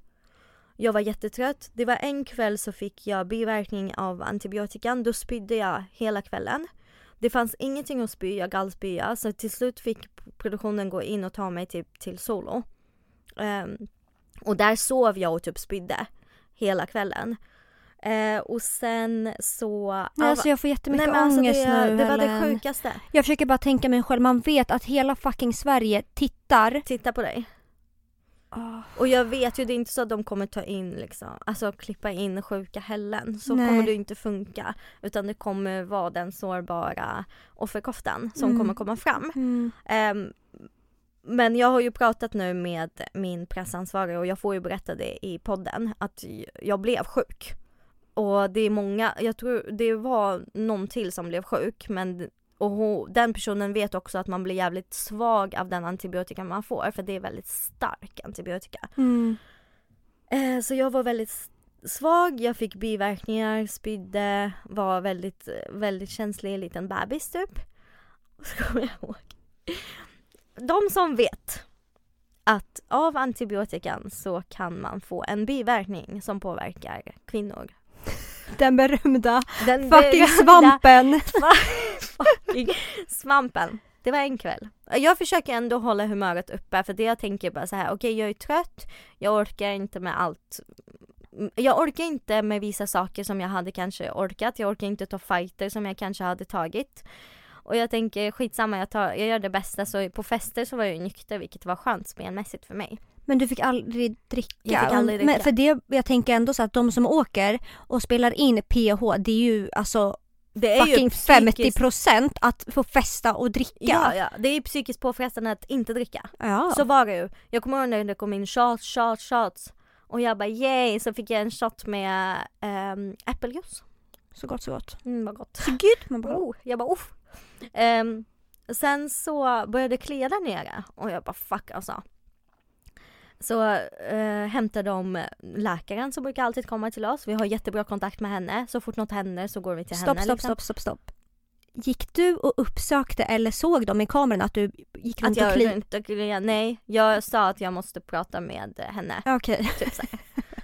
Jag var jättetrött. Det var en kväll så fick jag biverkning av antibiotikan. Då spydde jag hela kvällen. Det fanns ingenting att spy, jag gallspya. Så till slut fick produktionen gå in och ta mig till, till solo. Ehm, och där sov jag och typ spydde hela kvällen. Eh, och sen så... Nej, alltså jag får jättemycket Nej, men alltså ångest det, nu det var det Helen. sjukaste. Jag försöker bara tänka mig själv, man vet att hela fucking Sverige tittar. Titta på dig. Och jag vet ju, det är inte så att de kommer ta in liksom, alltså klippa in sjuka Helen. Så Nej. kommer det inte funka. Utan det kommer vara den sårbara offerkoftan som Mm. kommer komma fram. Mm. Ehm, men jag har ju pratat nu med min pressansvarig och jag får ju berätta det i podden att jag blev sjuk. Och det är många, jag tror det var någon till som blev sjuk men och hon, den personen vet också att man blir jävligt svag av den antibiotika man får för det är väldigt stark antibiotika. Mm. Eh, så jag var väldigt svag, jag fick biverkningar, spydde, var väldigt, väldigt känslig liten bebis typ. Och så kommer jag ihåg. De som vet att av antibiotikan så kan man få en biverkning som påverkar kvinnor. Den berömda Den fucking berömda svampen. fucking svampen. Det var en kväll. Jag försöker ändå hålla humöret uppe för det jag tänker bara så här: okej jag är trött, jag orkar inte med allt. Jag orkar inte med vissa saker som jag hade kanske orkat, jag orkar inte ta fighter som jag kanske hade tagit. Och jag tänker skitsamma, jag, tar, jag gör det bästa. Så på fester så var jag nykter vilket var skönt spelmässigt för mig. Men du fick aldrig dricka? Jag fick aldrig Men dricka. för det, jag tänker ändå så att de som åker och spelar in PH, det är ju alltså Det är fucking ju psykiskt, 50% att få festa och dricka. ja, ja, det är ju psykiskt påfrestande att inte dricka. Ja. Så var det ju. Jag kommer ihåg när det kom in shots, shots, shots. Och jag bara yay, så fick jag en shot med um, äppeljuice. så gott så gott. Mm, vad gott. Så gud man bara, Oh, jag bara uff. Ehm, sen så började det klia där nere och jag bara fuck alltså. Så eh, hämtade de läkaren som brukar alltid komma till oss. Vi har jättebra kontakt med henne. Så fort något händer så går vi till stopp, henne. stopp, liksom. stopp, stopp, stopp. Gick du och uppsökte eller såg de i kameran att du gick Att runt och jag kliade? runt och kliade. Nej, jag sa att jag måste prata med henne. Okej. Typ så,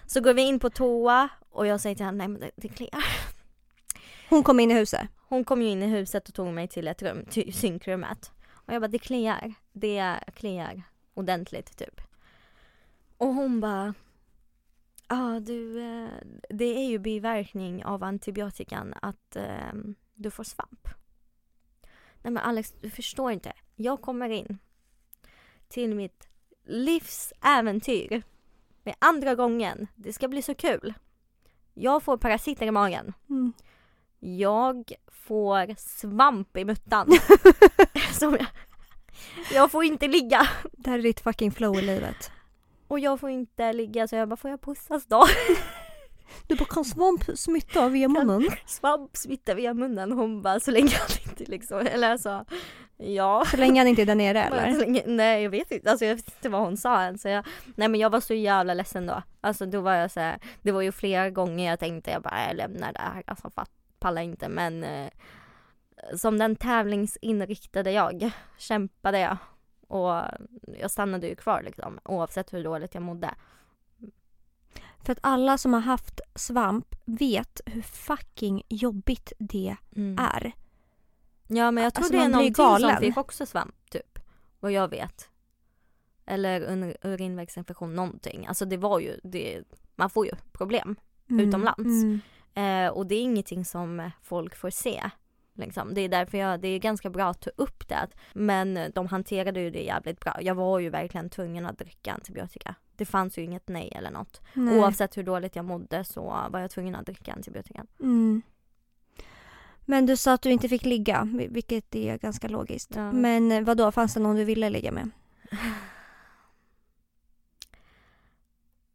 så går vi in på toa och jag säger till henne, nej men det, det kliar. Hon kom in i huset. Hon kom ju in i huset och tog mig till ett rum, till synkrummet. Och jag bara, det kliar. Det kliar ordentligt typ. Och hon bara, ja du, eh, det är ju biverkning av antibiotikan att eh, du får svamp. Nej men Alex, du förstår inte. Jag kommer in till mitt livs äventyr med andra gången. Det ska bli så kul. Jag får parasiter i magen. Mm. Jag får svamp i muttan. Jag, jag får inte ligga. Det här är ditt fucking flow i livet. Och jag får inte ligga så jag bara, får jag pussas då? Du bara, kan svamp smitta via munnen? Svamp smittar via munnen. Hon bara, så länge han inte liksom, eller alltså, ja. Så länge han inte är där nere eller? länge, nej jag vet inte, alltså jag vet inte vad hon sa än. Så jag, nej men jag var så jävla ledsen då. Alltså då var jag så här, det var ju flera gånger jag tänkte jag bara, jag lämnar det här, alltså pallar inte. Men eh, som den tävlingsinriktade jag kämpade jag. Och jag stannade ju kvar liksom, oavsett hur dåligt jag mådde. För att alla som har haft svamp vet hur fucking jobbigt det är. Ja men jag tror Alltså, det är någon till som galen. fick också svamp typ. Vad jag vet. Eller ur- urinvägsinfektion någonting. Alltså det var ju, det, man får ju problem. Mm. Utomlands. Mm. Eh, och det är ingenting som folk får se. Liksom. Det är därför jag, det är ganska bra att ta upp det. Men de hanterade ju det jävligt bra. Jag var ju verkligen tvungen att dricka antibiotika. Det fanns ju inget nej eller något. Nej. Oavsett hur dåligt jag mådde så var jag tvungen att dricka antibiotika. Mm. Men du sa att du inte fick ligga, vil- vilket är ganska logiskt. Ja. Men vad då fanns det någon du ville ligga med?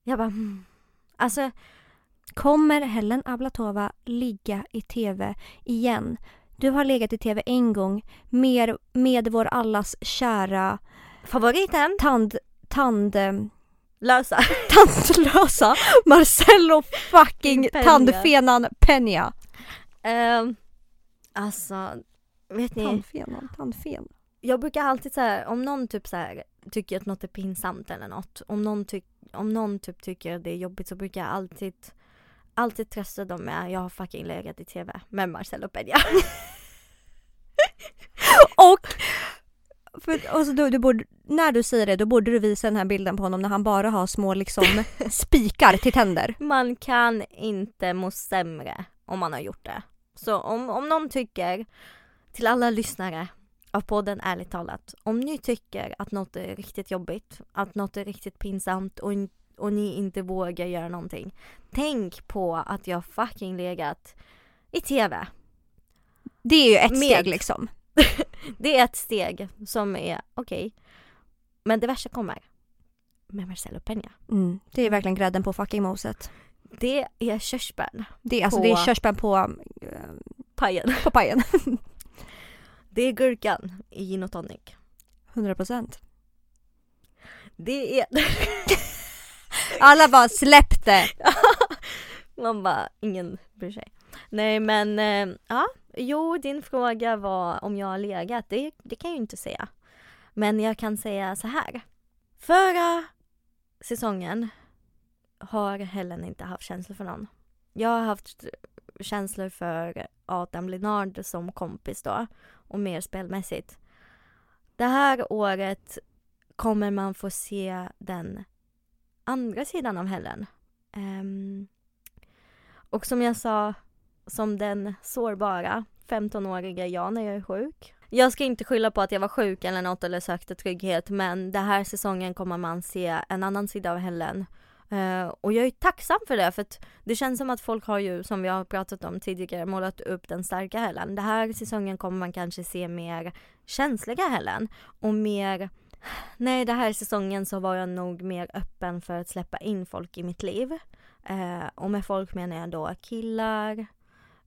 Jag bara mm. Alltså Kommer Helen Ablatova ligga i TV igen? Du har legat i TV en gång med, med vår allas kära favoriten tand... tand... eh, lösa. tandlösa Marcello fucking Peña. tandfenan Peña. Ehm, alltså, vet ni? Tandfenan, tandfen. Jag brukar alltid säga om någon typ så här tycker att något är pinsamt eller något. Om någon, tyck, om någon typ tycker att det är jobbigt så brukar jag alltid Alltid trösta dem med jag har fucking legat i TV med Marcello Peña. Och, för, och så då, du borde, när du säger det då borde du visa den här bilden på honom när han bara har små liksom spikar till tänder. Man kan inte må sämre om man har gjort det. Så om, om någon tycker, till alla lyssnare av podden Ärligt talat, om ni tycker att något är riktigt jobbigt, att något är riktigt pinsamt och, och ni inte vågar göra någonting. Tänk på att jag fucking legat i TV. Det är ju ett Med. steg liksom. Det är ett steg som är okej. Men det värsta kommer. Med Marcello Peña. Mm, det är verkligen grädden på fucking moset. Det är körsbär. Det är, alltså, På- det är körsbär på, eh, Pajen. på pajen. Det är gurkan i gin och tonic. 100%. Det är... Alla bara släpp det! Man bara, ingen bryr sig. Nej men, eh, ja. Jo, din fråga var om jag har legat. Det, det kan jag ju inte säga. Men jag kan säga så här. Förra säsongen har Helen inte haft känslor för någon. Jag har haft känslor för Adam Linard som kompis då och mer spelmässigt. Det här året kommer man få se den andra sidan av Helen. Um, ehm, och som jag sa, som den sårbara 15-åriga jag när jag är sjuk. Jag ska inte skylla på att jag var sjuk eller något eller sökte trygghet men den här säsongen kommer man se en annan sida av Helen. Uh, ehm, och jag är tacksam för det för att det känns som att folk har ju, som vi har pratat om tidigare, målat upp den starka Helen. Den här säsongen kommer man kanske se mer känsliga Helen och mer Nej, den här säsongen så var jag nog mer öppen för att släppa in folk i mitt liv. Eh, och med folk menar jag då killar.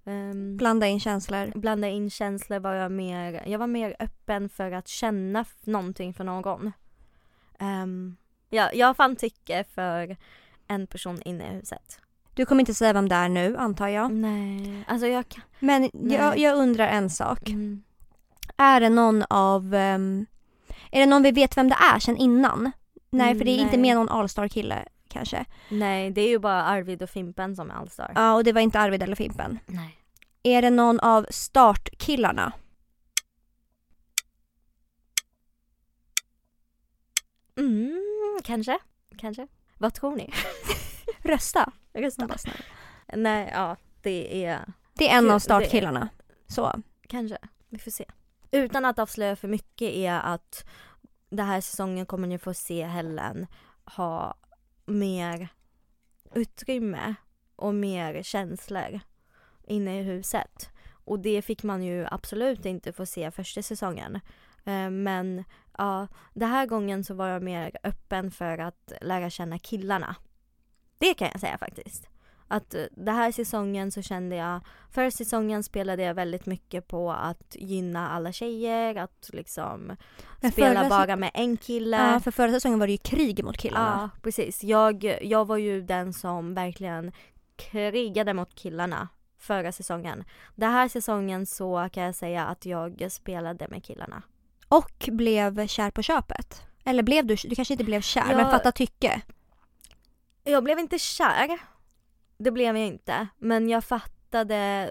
ehm, Blanda in känslor. blanda in känslor var jag mer, jag var mer öppen för att känna någonting för någon. Um, ja, jag fann tycke för en person inne i huset. Du kommer inte säga vem det är nu antar jag. Nej, alltså jag kan... Men jag, jag undrar en sak. Mm. Är det någon av... ehm, är det någon vi vet vem det är sen innan? Nej, för det är inte Nej. med någon Allstar kille kanske. Nej, det är ju bara Arvid och Fimpen som är allstar. Ja, och det var inte Arvid eller Fimpen. Nej. Är det någon av startkillarna? Mm, kanske. Kanske. Vad tror ni? Rösta. Rösta. Nej, ja, det är Det är en av startkillarna. Så. Kanske. Vi får se. Utan att avslöja för mycket är att den här säsongen kommer ni få se Helen ha mer utrymme och mer känslor inne i huset. Och det fick man ju absolut inte få se första säsongen. Eh, men ja, den här gången så var jag mer öppen för att lära känna killarna. Det kan jag säga faktiskt. Att eh, den här säsongen så kände jag Förra säsongen spelade jag väldigt mycket på att gynna alla tjejer, att liksom Men spela bara med en kille. Ja, för förra säsongen var det ju krig mot killarna. Ja, precis. Jag, jag var ju den som verkligen krigade mot killarna förra säsongen. Den här säsongen så kan jag säga att jag spelade med killarna. Och blev kär på köpet. Eller blev du, du kanske inte blev kär, men Jag- fatta tycke. Jag blev inte kär. Det blev jag inte. Men jag fattade,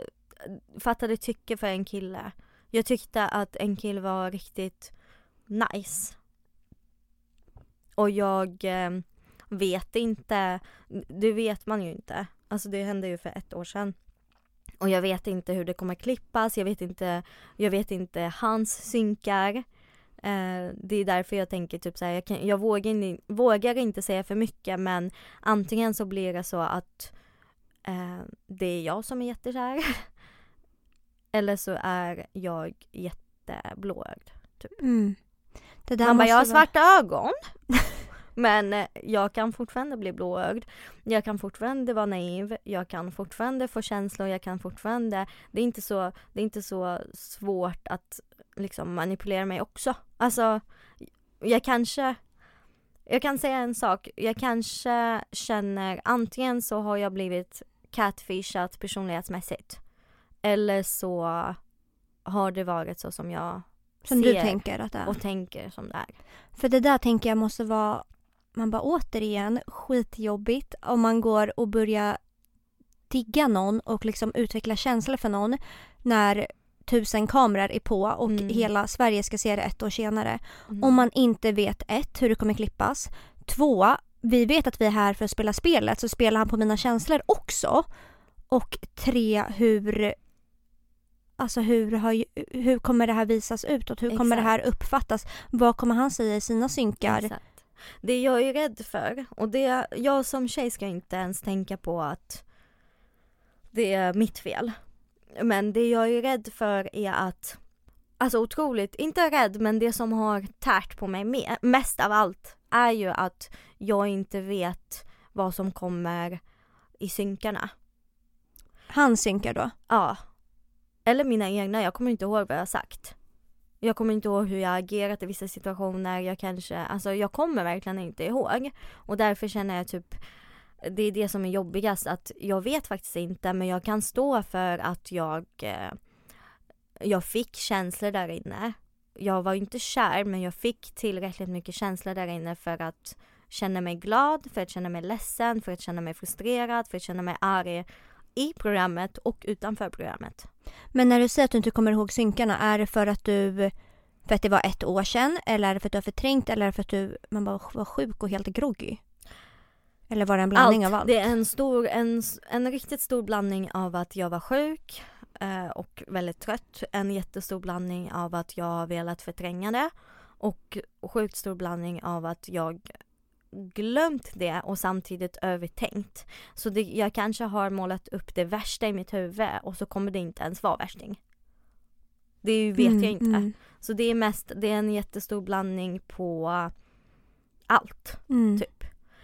fattade tycke för en kille. Jag tyckte att en kille var riktigt nice. Och jag eh, vet inte, det vet man ju inte. Alltså det hände ju för ett år sedan. Och jag vet inte hur det kommer klippas, jag vet inte, jag vet inte hans synkar. Eh, det är därför jag tänker typ så här, jag, kan, jag vågar, vågar inte säga för mycket men antingen så blir det så att eh, det är jag som är jättekär. Eller så är jag jätteblåögd. Mm. Det där Han bara, jag har vara- svarta ögon. Men eh, jag kan fortfarande bli blåögd. Jag kan fortfarande vara naiv. Jag kan fortfarande få känslor. Jag kan fortfarande... Det är inte så, det är inte så svårt att liksom manipulera mig också. Alltså, jag kanske... Jag kan säga en sak. Jag kanske känner antingen så har jag blivit catfishat personlighetsmässigt. Eller så har det varit så som jag Som du ser tänker att det är. och tänker som det är. För det där tänker jag måste vara, man bara återigen, skitjobbigt om man går och börjar digga någon och liksom utveckla känslor för någon när tusen kameror är på och Mm. hela Sverige ska se det ett år senare. Mm. Om man inte vet ett, hur det kommer klippas. Två, vi vet att vi är här för att spela spelet så spelar han på mina känslor också. Och tre, hur Alltså hur, har, hur kommer det här visas utåt? Hur kommer det här uppfattas? Vad kommer han säga i sina synkar? Exakt. Det jag är rädd för, och det, jag som tjej ska inte ens tänka på att det är mitt fel. Men det jag är rädd för är att, alltså otroligt, inte rädd men det som har tärt på mig med, mest av allt är ju att jag inte vet vad som kommer i synkarna. Han synkar då? Ja. Eller mina egna, jag kommer inte ihåg vad jag har sagt. Jag kommer inte ihåg hur jag agerat i vissa situationer, jag kanske, alltså jag kommer verkligen inte ihåg. Och därför känner jag typ, det är det som är jobbigast, att jag vet faktiskt inte men jag kan stå för att jag, eh, jag fick känslor där inne. Jag var inte kär men jag fick tillräckligt mycket känslor där inne för att känna mig glad, för att känna mig ledsen, för att känna mig frustrerad, för att känna mig arg i programmet och utanför programmet. Men när du säger att du inte kommer ihåg synkarna, är det för att du för att det var ett år sedan eller är det för att du har förträngt eller är det för att du man bara var sjuk och helt groggy? Eller var det en blandning av allt? Det är en stor, en, en riktigt stor blandning av att jag var sjuk och väldigt trött. En jättestor blandning av att jag har velat förtränga det och sjukt stor blandning av att jag glömt det och samtidigt övertänkt. Så det, jag kanske har målat upp det värsta i mitt huvud och så kommer det inte ens vara värsting. Det vet Mm, jag inte. Mm, Så det är mest, det är en jättestor blandning på allt. mm. typ.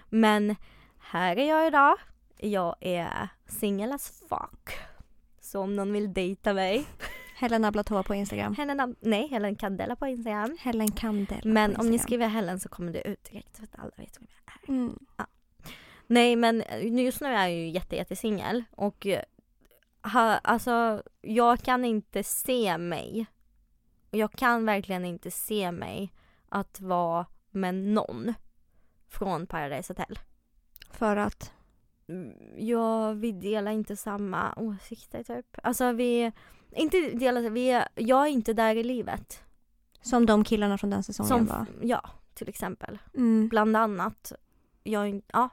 Men här är jag idag. Jag är singel as fuck. Så om någon vill dejta mig. Helena Blatå på Instagram. Helen, nej, Helen Candela på Instagram. Helen Kandel Men om ni skriver Helen så kommer det ut direkt för att alla vet vem jag är. Mm. Nej men just nu är jag ju jätte, jätte singel och eh, ha, alltså jag kan inte se mig. Jag kan verkligen inte se mig att vara med någon från Paradise Hotel. För att? Ja, vi delar inte samma åsikter typ. Alltså vi, inte delar, vi jag är inte där i livet. Som de killarna från den säsongen Som, var. ja, till exempel. Mm. Bland annat. Jag, ja,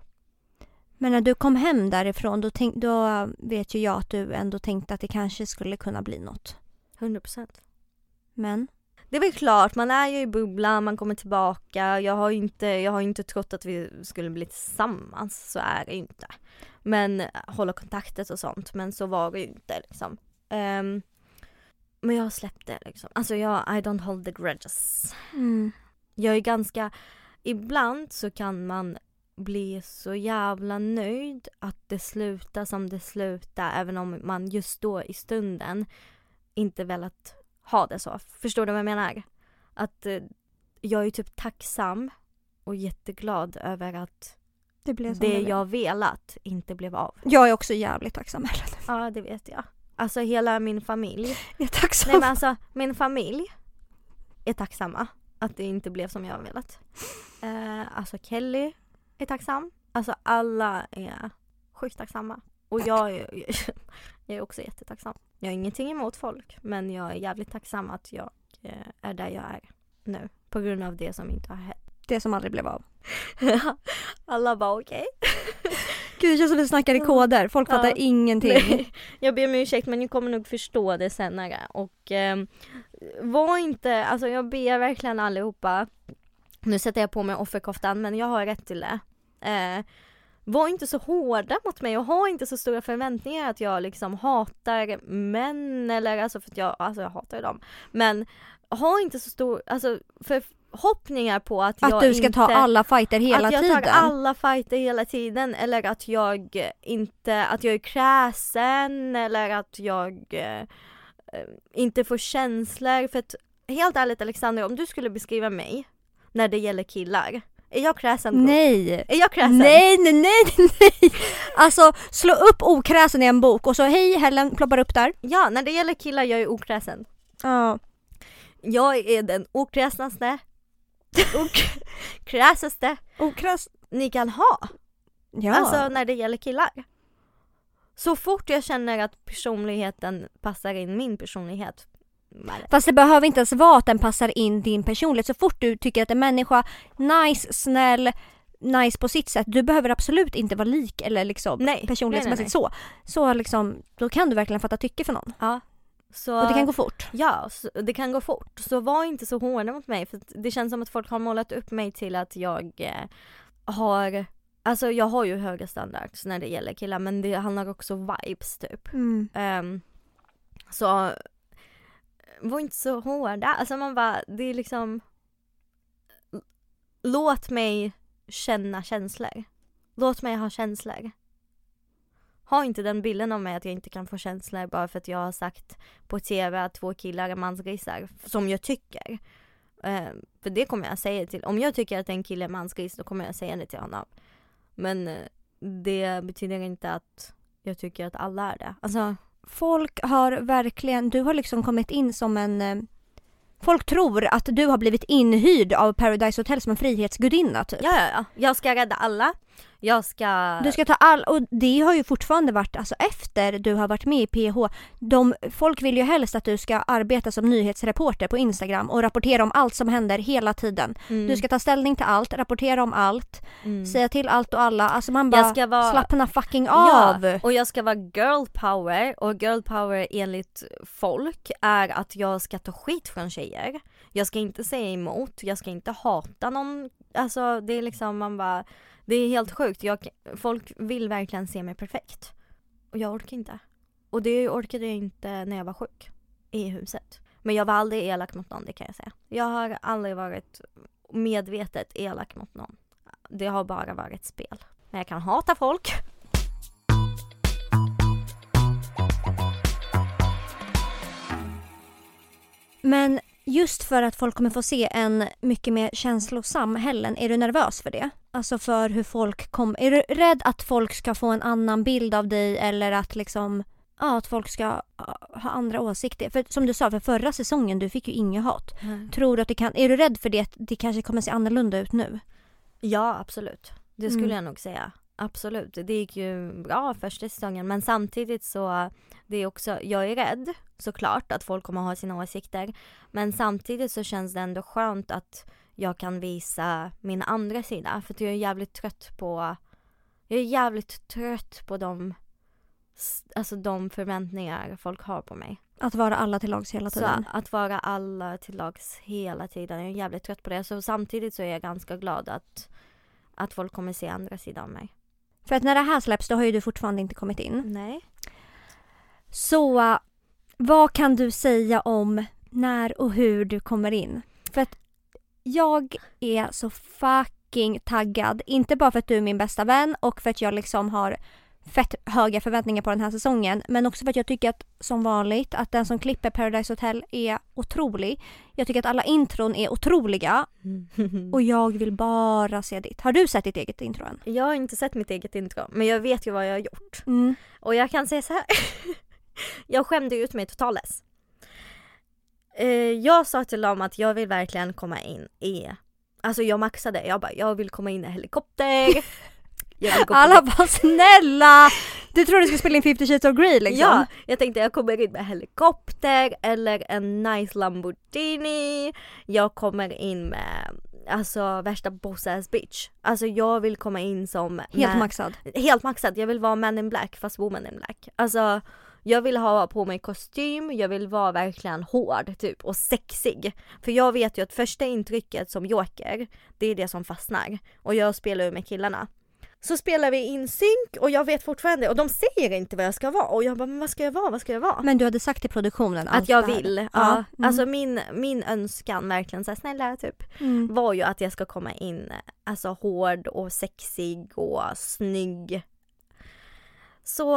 Men när du kom hem därifrån då, tänk, då vet ju jag att du ändå tänkte att det kanske skulle kunna bli något. 100 procent. Men? Det är väl klart, man är ju i bubblan, man kommer tillbaka. Jag har ju inte, jag har inte trott att vi skulle bli tillsammans, så är det ju inte. Men eh, hålla kontaktet och sånt, men så var det ju inte liksom. Ehm, men jag har släppt det liksom. Alltså jag, I don't hold the grudges. Mm. Jag är ganska, ibland så kan man bli så jävla nöjd att det slutar som det slutar även om man just då i stunden inte velat ha det så. Förstår du vad jag menar? Att eh, jag är typ tacksam och jätteglad över att Det blev som det jag velat inte blev av. Jag är också jävligt tacksam Helen. Ja, det vet jag. Alltså hela min familj. Jag är tacksam. Nej men alltså min familj är tacksamma att det inte blev som jag velat. Eh, alltså Kelly är tacksam. Alltså alla är sjukt tacksamma. Och jag är, jag är också jättetacksam. Jag har ingenting emot folk men jag är jävligt tacksam att jag eh, är där jag är nu. På grund av det som inte har hänt. Det som aldrig blev av. alla bara okej. Gud Gud det känns som vi snackar i koder, folk fattar Ja. ingenting. Nej, jag ber om ursäkt men ni kommer nog förstå det senare och eh, var inte, alltså jag ber verkligen allihopa, nu sätter jag på mig offerkoftan men jag har rätt till det. Eh, var inte så hårda mot mig och ha inte så stora förväntningar att jag liksom hatar män eller alltså för att jag, alltså jag hatar dem. Men ha inte så stor, alltså förhoppningar på att, jag Att du ska inte, ta alla fighter hela att jag tiden. tar alla fighter hela tiden eller att jag inte, att jag är kräsen eller att jag eh, inte får känslor för att helt ärligt Alexander om du skulle beskriva mig när det gäller killar, är jag kräsen? Nej! Är jag kräsen? Nej, nej, nej, nej! Alltså slå upp okräsen i en bok och så hej Helen ploppar upp där. Ja, när det gäller killar jag är okräsen. Ja. Jag är den okräsnaste, okräsaste Okräs. ni kan ha. Ja. Alltså när det gäller killar. Så fort jag känner att personligheten passar in min personlighet. Nej. Fast det behöver inte ens vara att den passar in din personlighet. Så fort du tycker att en människa, nice, snäll, nice på sitt sätt. Du behöver absolut inte vara lik eller liksom Nej, personlighetsmässigt nej, så. Så liksom, då kan du verkligen fatta tycke för någon. Ja. Så, Och det kan gå fort. Ja, det kan gå fort. Så var inte så hårda mot mig för det känns som att folk har målat upp mig till att jag eh, har Alltså jag har ju höga standards när det gäller killar men det handlar också om vibes typ. Mm. Ehm, så var inte så hårda, alltså man bara, det är liksom Låt mig känna känslor. Låt mig ha känslor. Ha inte den bilden av mig att jag inte kan få känslor bara för att jag har sagt på tv att två killar är mansgrisar, som jag tycker. Ehm, för det kommer jag säga till, om jag tycker att en kille är mansgris då kommer jag säga det till honom. Men eh, det betyder inte att jag tycker att alla är det. Alltså Folk har verkligen, du har liksom kommit in som en eh, Folk tror att du har blivit inhyrd av Paradise Hotel som en frihetsgudinna typ. Ja, ja, ja. Jag ska rädda alla. Jag ska... Du ska ta all, och det har ju fortfarande varit, alltså efter du har varit med i PH, de, folk vill ju helst att du ska arbeta som nyhetsreporter på Instagram och rapportera om allt som händer hela tiden. Mm, Du ska ta ställning till allt, rapportera om allt, mm. säga till allt och alla. Alltså man bara vara... slappna fucking av. Ja, och jag ska vara girl power och girl power enligt folk är att jag ska ta skit från tjejer. Jag ska inte säga emot, jag ska inte hata någon. Alltså det är liksom man bara, det är helt sjukt. Jag, folk vill verkligen se mig perfekt. Och jag orkar inte. Och det orkade jag inte när jag var sjuk i huset. Men jag var aldrig elak mot någon, det kan jag säga. Jag har aldrig varit medvetet elak mot någon. Det har bara varit spel. Men jag kan hata folk. Men just för att folk kommer få se en mycket mer känslosam Helen, är du nervös för det? Alltså för hur folk kommer... Är du rädd att folk ska få en annan bild av dig eller att liksom... Ja, att folk ska ha andra åsikter. För som du sa, för förra säsongen, du fick ju inget hat. Tror du att det kan... Är du rädd för det, att det kanske kommer se annorlunda ut nu? Ja, absolut. Det skulle Mm. jag nog säga. Absolut. Det gick ju bra första säsongen men samtidigt så, det är också, jag är rädd såklart att folk kommer ha sina åsikter. Men samtidigt så känns det ändå skönt att jag kan visa min andra sida. För jag är jävligt trött på, jag är jävligt trött på de, alltså de förväntningar folk har på mig. Att vara alla till lags hela Så tiden? att vara alla till lags hela tiden, jag är jävligt trött på det. Så samtidigt så är jag ganska glad att, att folk kommer se andra sidan av mig. För att när det här släpps, då har ju du fortfarande inte kommit in. Nej. Så uh, vad kan du säga om när och hur du kommer in? För att jag är så fucking taggad. Inte bara för att du är min bästa vän och för att jag liksom har fett höga förväntningar på den här säsongen. Men också för att jag tycker att som vanligt att den som klipper Paradise Hotel är otrolig. Jag tycker att alla intron är otroliga och jag vill bara se ditt. Har du sett ditt eget intro än? Jag har inte sett mitt eget intro, men jag vet ju vad jag har gjort. Mm. Och jag kan säga så här. jag skämde ut mig totales. Eh, jag sa till dem att jag vill verkligen komma in i, alltså jag maxade, jag bara jag vill komma in i helikopter. Alla bara snälla! Du tror du skulle spela in 50 shades of Grey liksom? Ja, jag tänkte jag kommer in med helikopter eller en nice Lamborghini. Jag kommer in med alltså värsta boss ass bitch. Alltså jag vill komma in som Helt man- maxad. helt maxad. Jag vill vara man in black fast woman in black. Alltså jag vill ha på mig kostym, jag vill vara verkligen hård typ och sexig. För jag vet ju att första intrycket som joker, det är det som fastnar. Och jag spelar ju med killarna. Så spelar vi in synk och jag vet fortfarande, och de säger inte vad jag ska vara. Och jag bara, men vad ska jag vara, vad ska jag vara? Men du hade sagt till produktionen att jag vill. Ja. Ja. Mm. Alltså min, min önskan verkligen såhär snälla typ Mm. var ju att jag ska komma in alltså hård och sexig och snygg. Så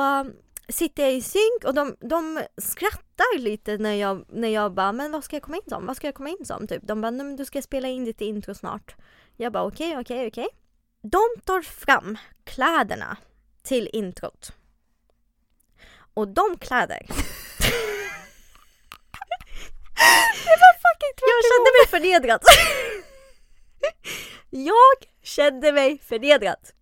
sitter jag i synk och de, de skrattar lite när jag, när jag bara, men vad ska jag komma in som? Vad ska jag komma in som? Typ. De bara, men du ska spela in ditt intro snart. Jag bara okej, okej, okej. De tar fram kläderna till introt. Och de kläder Jag kände mig förnedrad. jag kände mig förnedrad.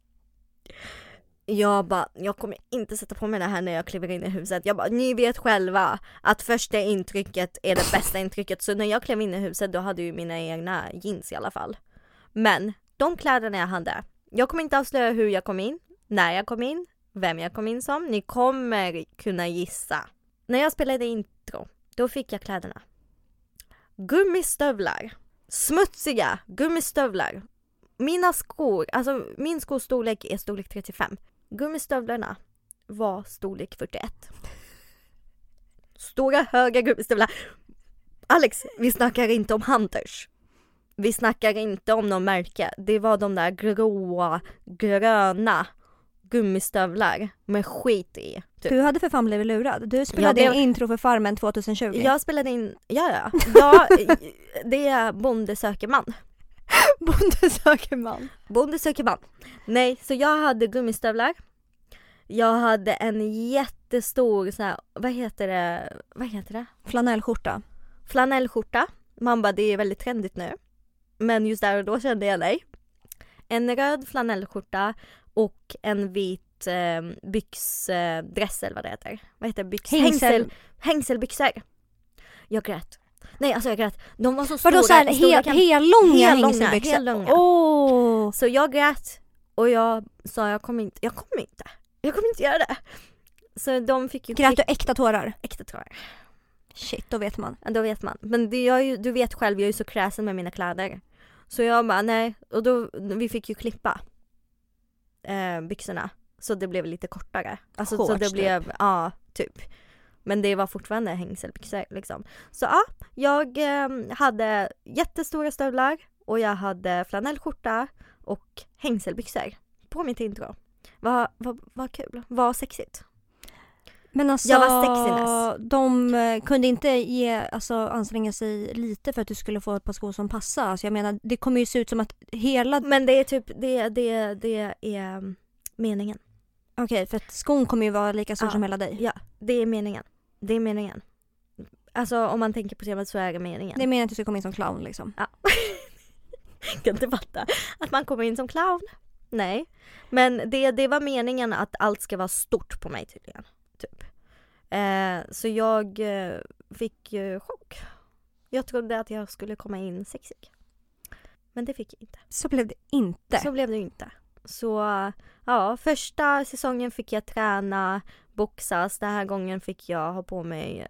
Jag bara, jag kommer inte sätta på mig det här när jag kliver in i huset. Jag bara, ni vet själva att första intrycket är det bästa intrycket. Så när jag klev in i huset då hade jag ju mina egna jeans i alla fall. Men de kläderna jag hade, jag kommer inte avslöja hur jag kom in, när jag kom in, vem jag kom in som. Ni kommer kunna gissa. När jag spelade intro, då fick jag kläderna gummistövlar. Smutsiga gummistövlar. Mina skor, alltså min skostorlek är storlek 35. Gummistövlarna var storlek 41. Stora höga gummistövlar. Alex, vi snackar inte om Hunters. Vi snackar inte om någon märke. Det var de där gråa, gröna gummistövlar med skit i. Typ. Du hade för fan blivit lurad. Du spelade det- in intro för Farmen 2020. Jag spelade in, ja ja, ja det är Bonde söker man. Bonde söker man. Bonde söker man. Nej, så jag hade gummistövlar. Jag hade en jättestor så här, vad heter det, vad heter det? Flanellskjorta. Flanellskjorta. Man bara, det är väldigt trendigt nu. Men just där och då kände jag nej. En röd flanellskjorta och en vit eh, byxdress eller vad det heter. Vad heter det? byx? Hängsel. Hängselbyxor. Jag grät. Nej alltså jag grät. De var så stora. Vadå såhär hel, hellånga Hellånga, hängselbyxor? hellånga. Åh! Så jag grät och jag sa jag kommer inte, jag kommer inte. Jag kommer inte göra det. Så de fick ju Grät du äkta tårar? äkta tårar. Shit, då vet man. Ja, Då vet man. Men det, jag, ju- du vet själv, jag är ju så kräsen med mina kläder. Så jag bara nej, och då, vi fick ju klippa eh, byxorna. Så det blev lite kortare. Alltså så Shorts, det typ. blev, ja typ. Men det var fortfarande hängselbyxor liksom. Så ja, jag eh, hade jättestora stövlar och jag hade flanellskjorta och hängselbyxor på mitt intro. Vad vad vad kul, vad sexigt. Men alltså, Jag var sexiness. de eh, kunde inte ge, alltså, anstränga sig lite för att du skulle få ett par skor som passar. Alltså, jag menar, det kommer ju se ut som att hela... Men det är typ, det, det, det är mm, meningen. Okej, för att skon kommer ju vara lika stor Ja. som hela dig. Ja, det är meningen. Det är meningen. Alltså om man tänker på temat så är det meningen. Det är meningen att du ska komma in som clown liksom. Ja. Jag kan inte fatta att man kommer in som clown. Nej. Men det, det var meningen att allt ska vara stort på mig tydligen. Typ. Eh, så jag eh, fick eh, chock. Jag trodde att jag skulle komma in sexig. Men det fick jag inte. Så blev det inte. Så blev det ju inte. Så ja, första säsongen fick jag träna, boxas. Den här gången fick jag ha på mig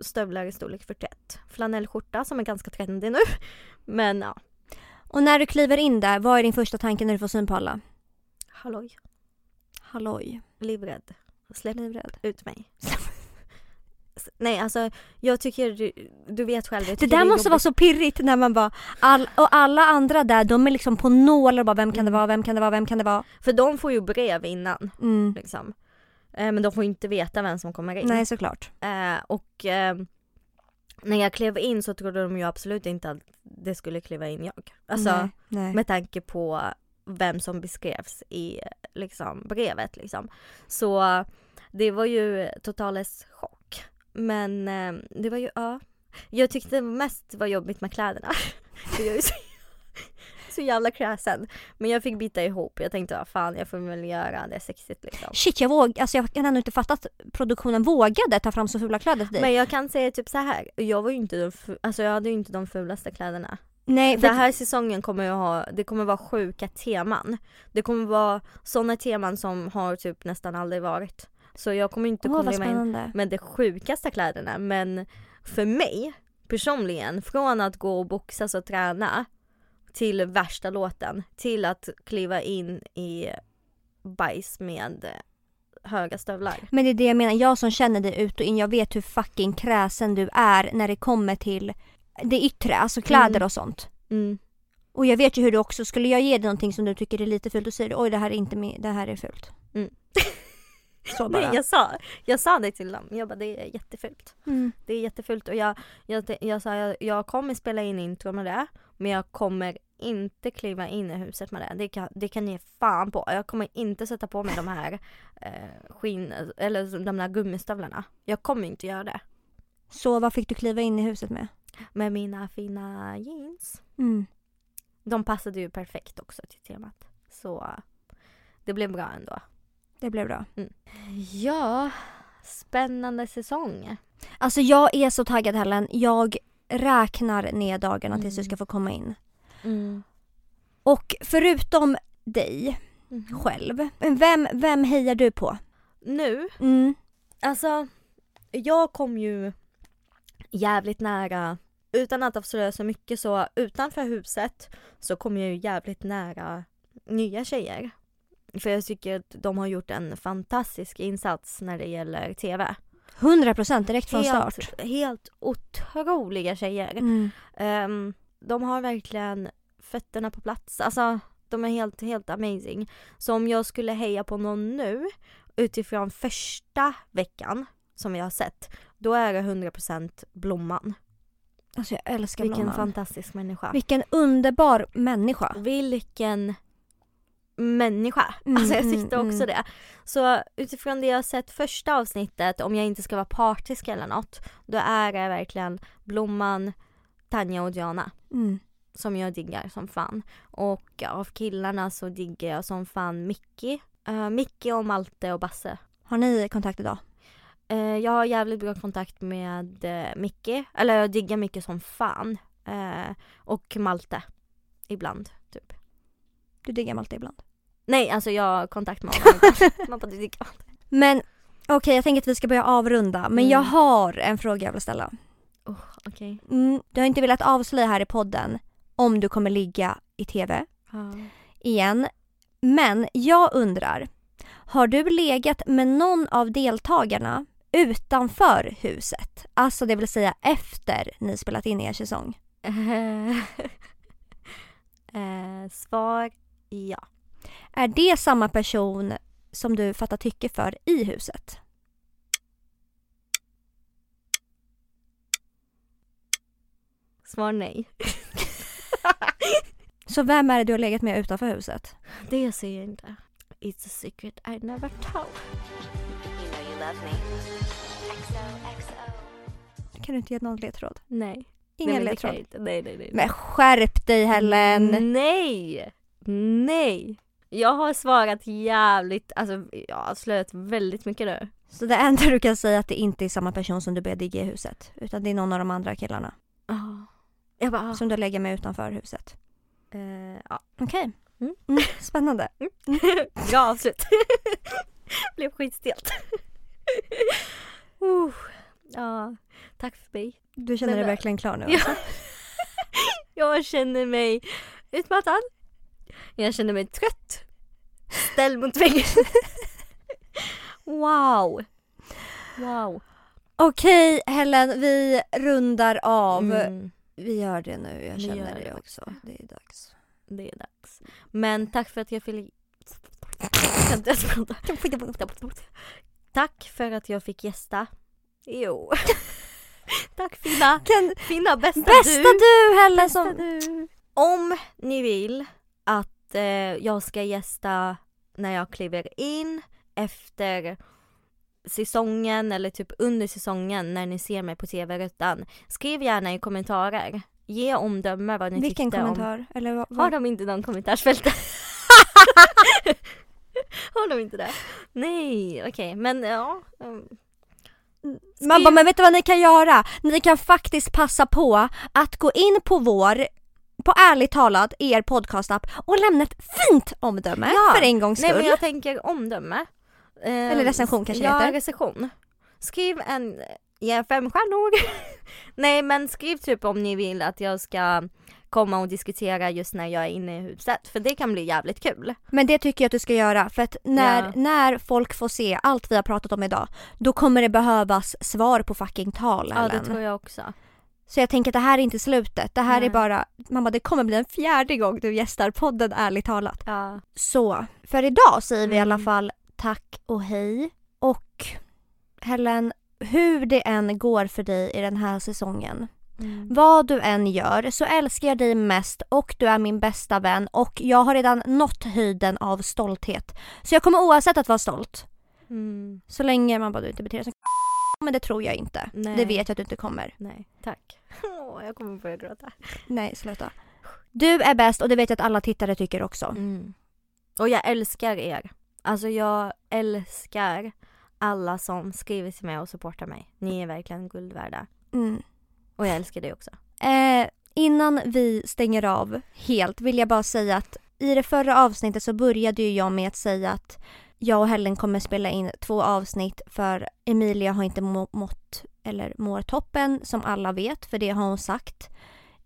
stövlar i storlek 41. Flanellskjorta som är ganska trendig nu. Men ja, Och när du kliver in där, vad är din första tanke när du får syn på alla? halloj. Halloj. Livrädd. Släpp Livrädd. ut mig. Nej alltså jag tycker, du, du vet själv. Det där är måste vara så pirrigt när man bara, all, och alla andra där de är liksom på nålar och bara vem kan det vara, vem kan det vara, vem kan det vara? För de får ju brev innan Mm. liksom. Eh, men de får inte veta vem som kommer in. Nej såklart. Eh, och eh, när jag klev in så trodde de ju absolut inte att det skulle kliva in jag. Alltså nej, nej. med tanke på vem som beskrevs i liksom, brevet liksom. Så det var ju totales chock. Men eh, det var ju, ja. Jag tyckte mest var jobbigt med kläderna. Så, jävla kräsen. Men jag fick bita ihop. Jag tänkte, vad fan jag får väl göra det sexigt liksom. Shit jag våg, alltså jag kan ändå inte fatta att produktionen vågade ta fram så fula kläder till dig. Men jag kan säga typ så här. jag var ju inte de, alltså jag hade ju inte de fulaste kläderna. Nej, för Den här säsongen kommer jag ha, det kommer vara sjuka teman. Det kommer vara sådana teman som har typ nästan aldrig varit. Så jag kommer inte komma in spännande. med de sjukaste kläderna men för mig personligen, från att gå och boxas och träna till värsta låten, till att kliva in i bajs med höga stövlar. Men det är det jag menar, jag som känner dig ut och in, jag vet hur fucking kräsen du är när det kommer till det yttre, alltså kläder Mm. och sånt. Mm. Och jag vet ju hur du också, skulle jag ge dig någonting som du tycker är lite fult, då säger du oj det här är inte min, det här är fult. Mm. Så bara. Nej, jag sa, jag sa det till dem, jag bara det är jättefult. mm. Det är jättefult och jag, jag, jag sa jag, jag kommer spela in intro med det men jag kommer inte kliva in i huset med det. Det kan, det kan ni fan på. Jag kommer inte sätta på mig de här eh, skinn, eller de där gummistövlarna. Jag kommer inte göra det. Så vad fick du kliva in i huset med? Med mina fina jeans. Mm. De passade ju perfekt också till temat. Så det blev bra ändå. Det blev bra. Ja, spännande säsong. Alltså jag är så taggad Helen, jag räknar ner dagarna tills du Mm. ska få komma in. Mm. Och förutom dig själv, vem, vem hejar du på? Nu Mm. Alltså, jag kom ju jävligt nära, utan att avslöja så mycket så utanför huset så kom jag ju jävligt nära nya tjejer. För jag tycker att de har gjort en fantastisk insats när det gäller TV. 100% direkt från start. Helt, helt otroliga tjejer. Mm. Ehm, de har verkligen fötterna på plats. Alltså de är helt, helt amazing. Så om jag skulle heja på någon nu utifrån första veckan som vi har sett, då är det 100% Blomman. Alltså jag älskar Vilken Blomman. fantastisk människa. Vilken underbar människa. Vilken människa. Mm, alltså jag mm, tyckte också mm. det. Så utifrån det jag sett första avsnittet, om jag inte ska vara partisk eller något, då är det verkligen Blomman, Tanja och Diana. Mm. som jag diggar som fan. Och av killarna så diggar jag som fan Mickey. Uh, Mickey och Malte och Basse. Har ni kontakt idag? Eh, jag har jävligt bra kontakt med uh, Mickey. Eller jag diggar Mickey som fan. Eh, och Malte. Ibland, typ. Du diggar Malte ibland. Nej, alltså jag har kontakt med honom. Man bara. Men okej, jag tänker att vi ska börja avrunda. Men jag Mm. har en fråga jag vill ställa. Okej. Mm, du har inte velat avslöja här i podden om du kommer ligga i TV igen. Men jag undrar, har du legat med någon av deltagarna utanför huset? Alltså det vill säga efter ni spelat in er säsong. eh, svar ja. Är det samma person som du fattar tycke för i huset? Svar nej. Så vem är det du har legat med utanför huset? Det säger jag inte. It's a secret I never told. You know you love me. XOXO. Kan du inte ge någon ledtråd? Nej. Ingen nej, ledtråd? Nej, nej, nej. Men skärp dig Helen! Nej! Nej! Jag har svarat jävligt, alltså jag har slöat väldigt mycket nu. Så det enda du kan säga är att det inte är samma person som du börjar digga i huset. Utan det är någon av de andra killarna. Oh. Jag bara, Som du lägger med utanför huset. eh, ja. Okej. Mm. Mm, spännande. Bra avslut. Blev skitstelt. uh. Ja, tack för mig. Du känner Men dig då- verkligen klar nu Ja. alltså? Jag känner mig utmattad. Jag känner mig trött. Ställd mot väggen. wow. Wow. Okej Helen, vi rundar av. Mm, Vi gör det nu, jag känner det det också. Det är dags. det är dags. Men tack för att jag fick... Tack för att jag fick gästa. Jo. tack fina, Kan, fina bästa, bästa du. du Helen som... du. Om ni vill att eh, jag ska gästa när jag kliver in efter säsongen eller typ under säsongen när ni ser mig på tv-rutan. Skriv gärna i kommentarer. Ge omdöme vad ni Vilken tyckte om kommentar? Eller vad, Har vad? de inte någon kommentarsfält? Har de inte det? Nej, okej, men ja. mm. Man bara, men vet du vad ni kan göra? Ni kan faktiskt passa på att gå in på vår på ärligt talat er podcastapp och lämna ett fint omdöme Ja. för en gångs Nej skull. men jag tänker omdöme. Eh, Eller recension kanske ja, heter. recension. Skriv en, ge fem stjärnor. Nej men skriv typ om ni vill att jag ska komma och diskutera just när jag är inne i huset. För det kan bli jävligt kul. Men det tycker jag att du ska göra för att när, Ja. när folk får se allt vi har pratat om idag då kommer det behövas svar på fucking tal Ja det tror jag också. Så jag tänker att det här är inte slutet. Det här är Nej. bara, mamma det kommer bli en fjärde gång du gästar podden ärligt talat. Ja. Så för idag säger vi i alla Mm. fall tack och hej. Och Helen, hur det än går för dig i den här säsongen. Mm. Vad du än gör så älskar jag dig mest och du är min bästa vän och jag har redan nått höjden av stolthet. Så jag kommer oavsett att vara stolt. Mm. Så länge man bara du inte beter dig som men det tror jag inte. Nej. Det vet jag att du inte kommer. Nej, tack. Åh, jag kommer börja gråta. Nej, sluta. Du är bäst och det vet jag att alla tittare tycker också. Mm. Och jag älskar er. Alltså jag älskar alla som skriver till mig och supportar mig. Ni är verkligen guld värda. Mm. Och jag älskar dig också. Eh, innan vi stänger av helt vill jag bara säga att i det förra avsnittet så började ju jag med att säga att jag och Helen kommer spela in två avsnitt för Emilia har inte må- mått eller mår toppen som alla vet för det har hon sagt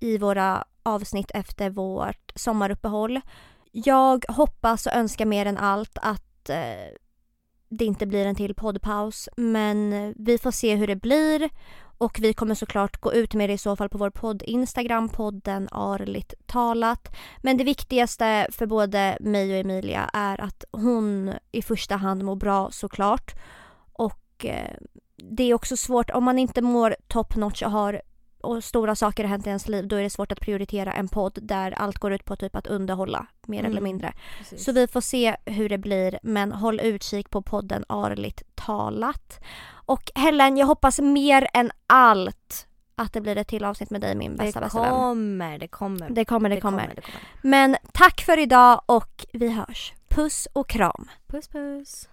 i våra avsnitt efter vårt sommaruppehåll. Jag hoppas och önskar mer än allt att eh, det inte blir en till poddpaus men vi får se hur det blir och vi kommer såklart gå ut med det i så fall på vår podd Instagram, podden Arligt talat. Men det viktigaste för både mig och Emilia är att hon i första hand mår bra såklart. Och eh, det är också svårt, om man inte mår top notch och har och stora saker har hänt i ens liv då är det svårt att prioritera en podd där allt går ut på typ att underhålla mer eller Mm. mindre. Precis. Så vi får se hur det blir men håll utkik på podden Arligt talat. Och Helen, jag hoppas mer än allt att det blir ett till avsnitt med dig min det bästa bästa vän. kommer, det kommer. Det kommer, det kommer. det kommer. Men tack för idag och vi hörs. Puss och kram. Puss puss.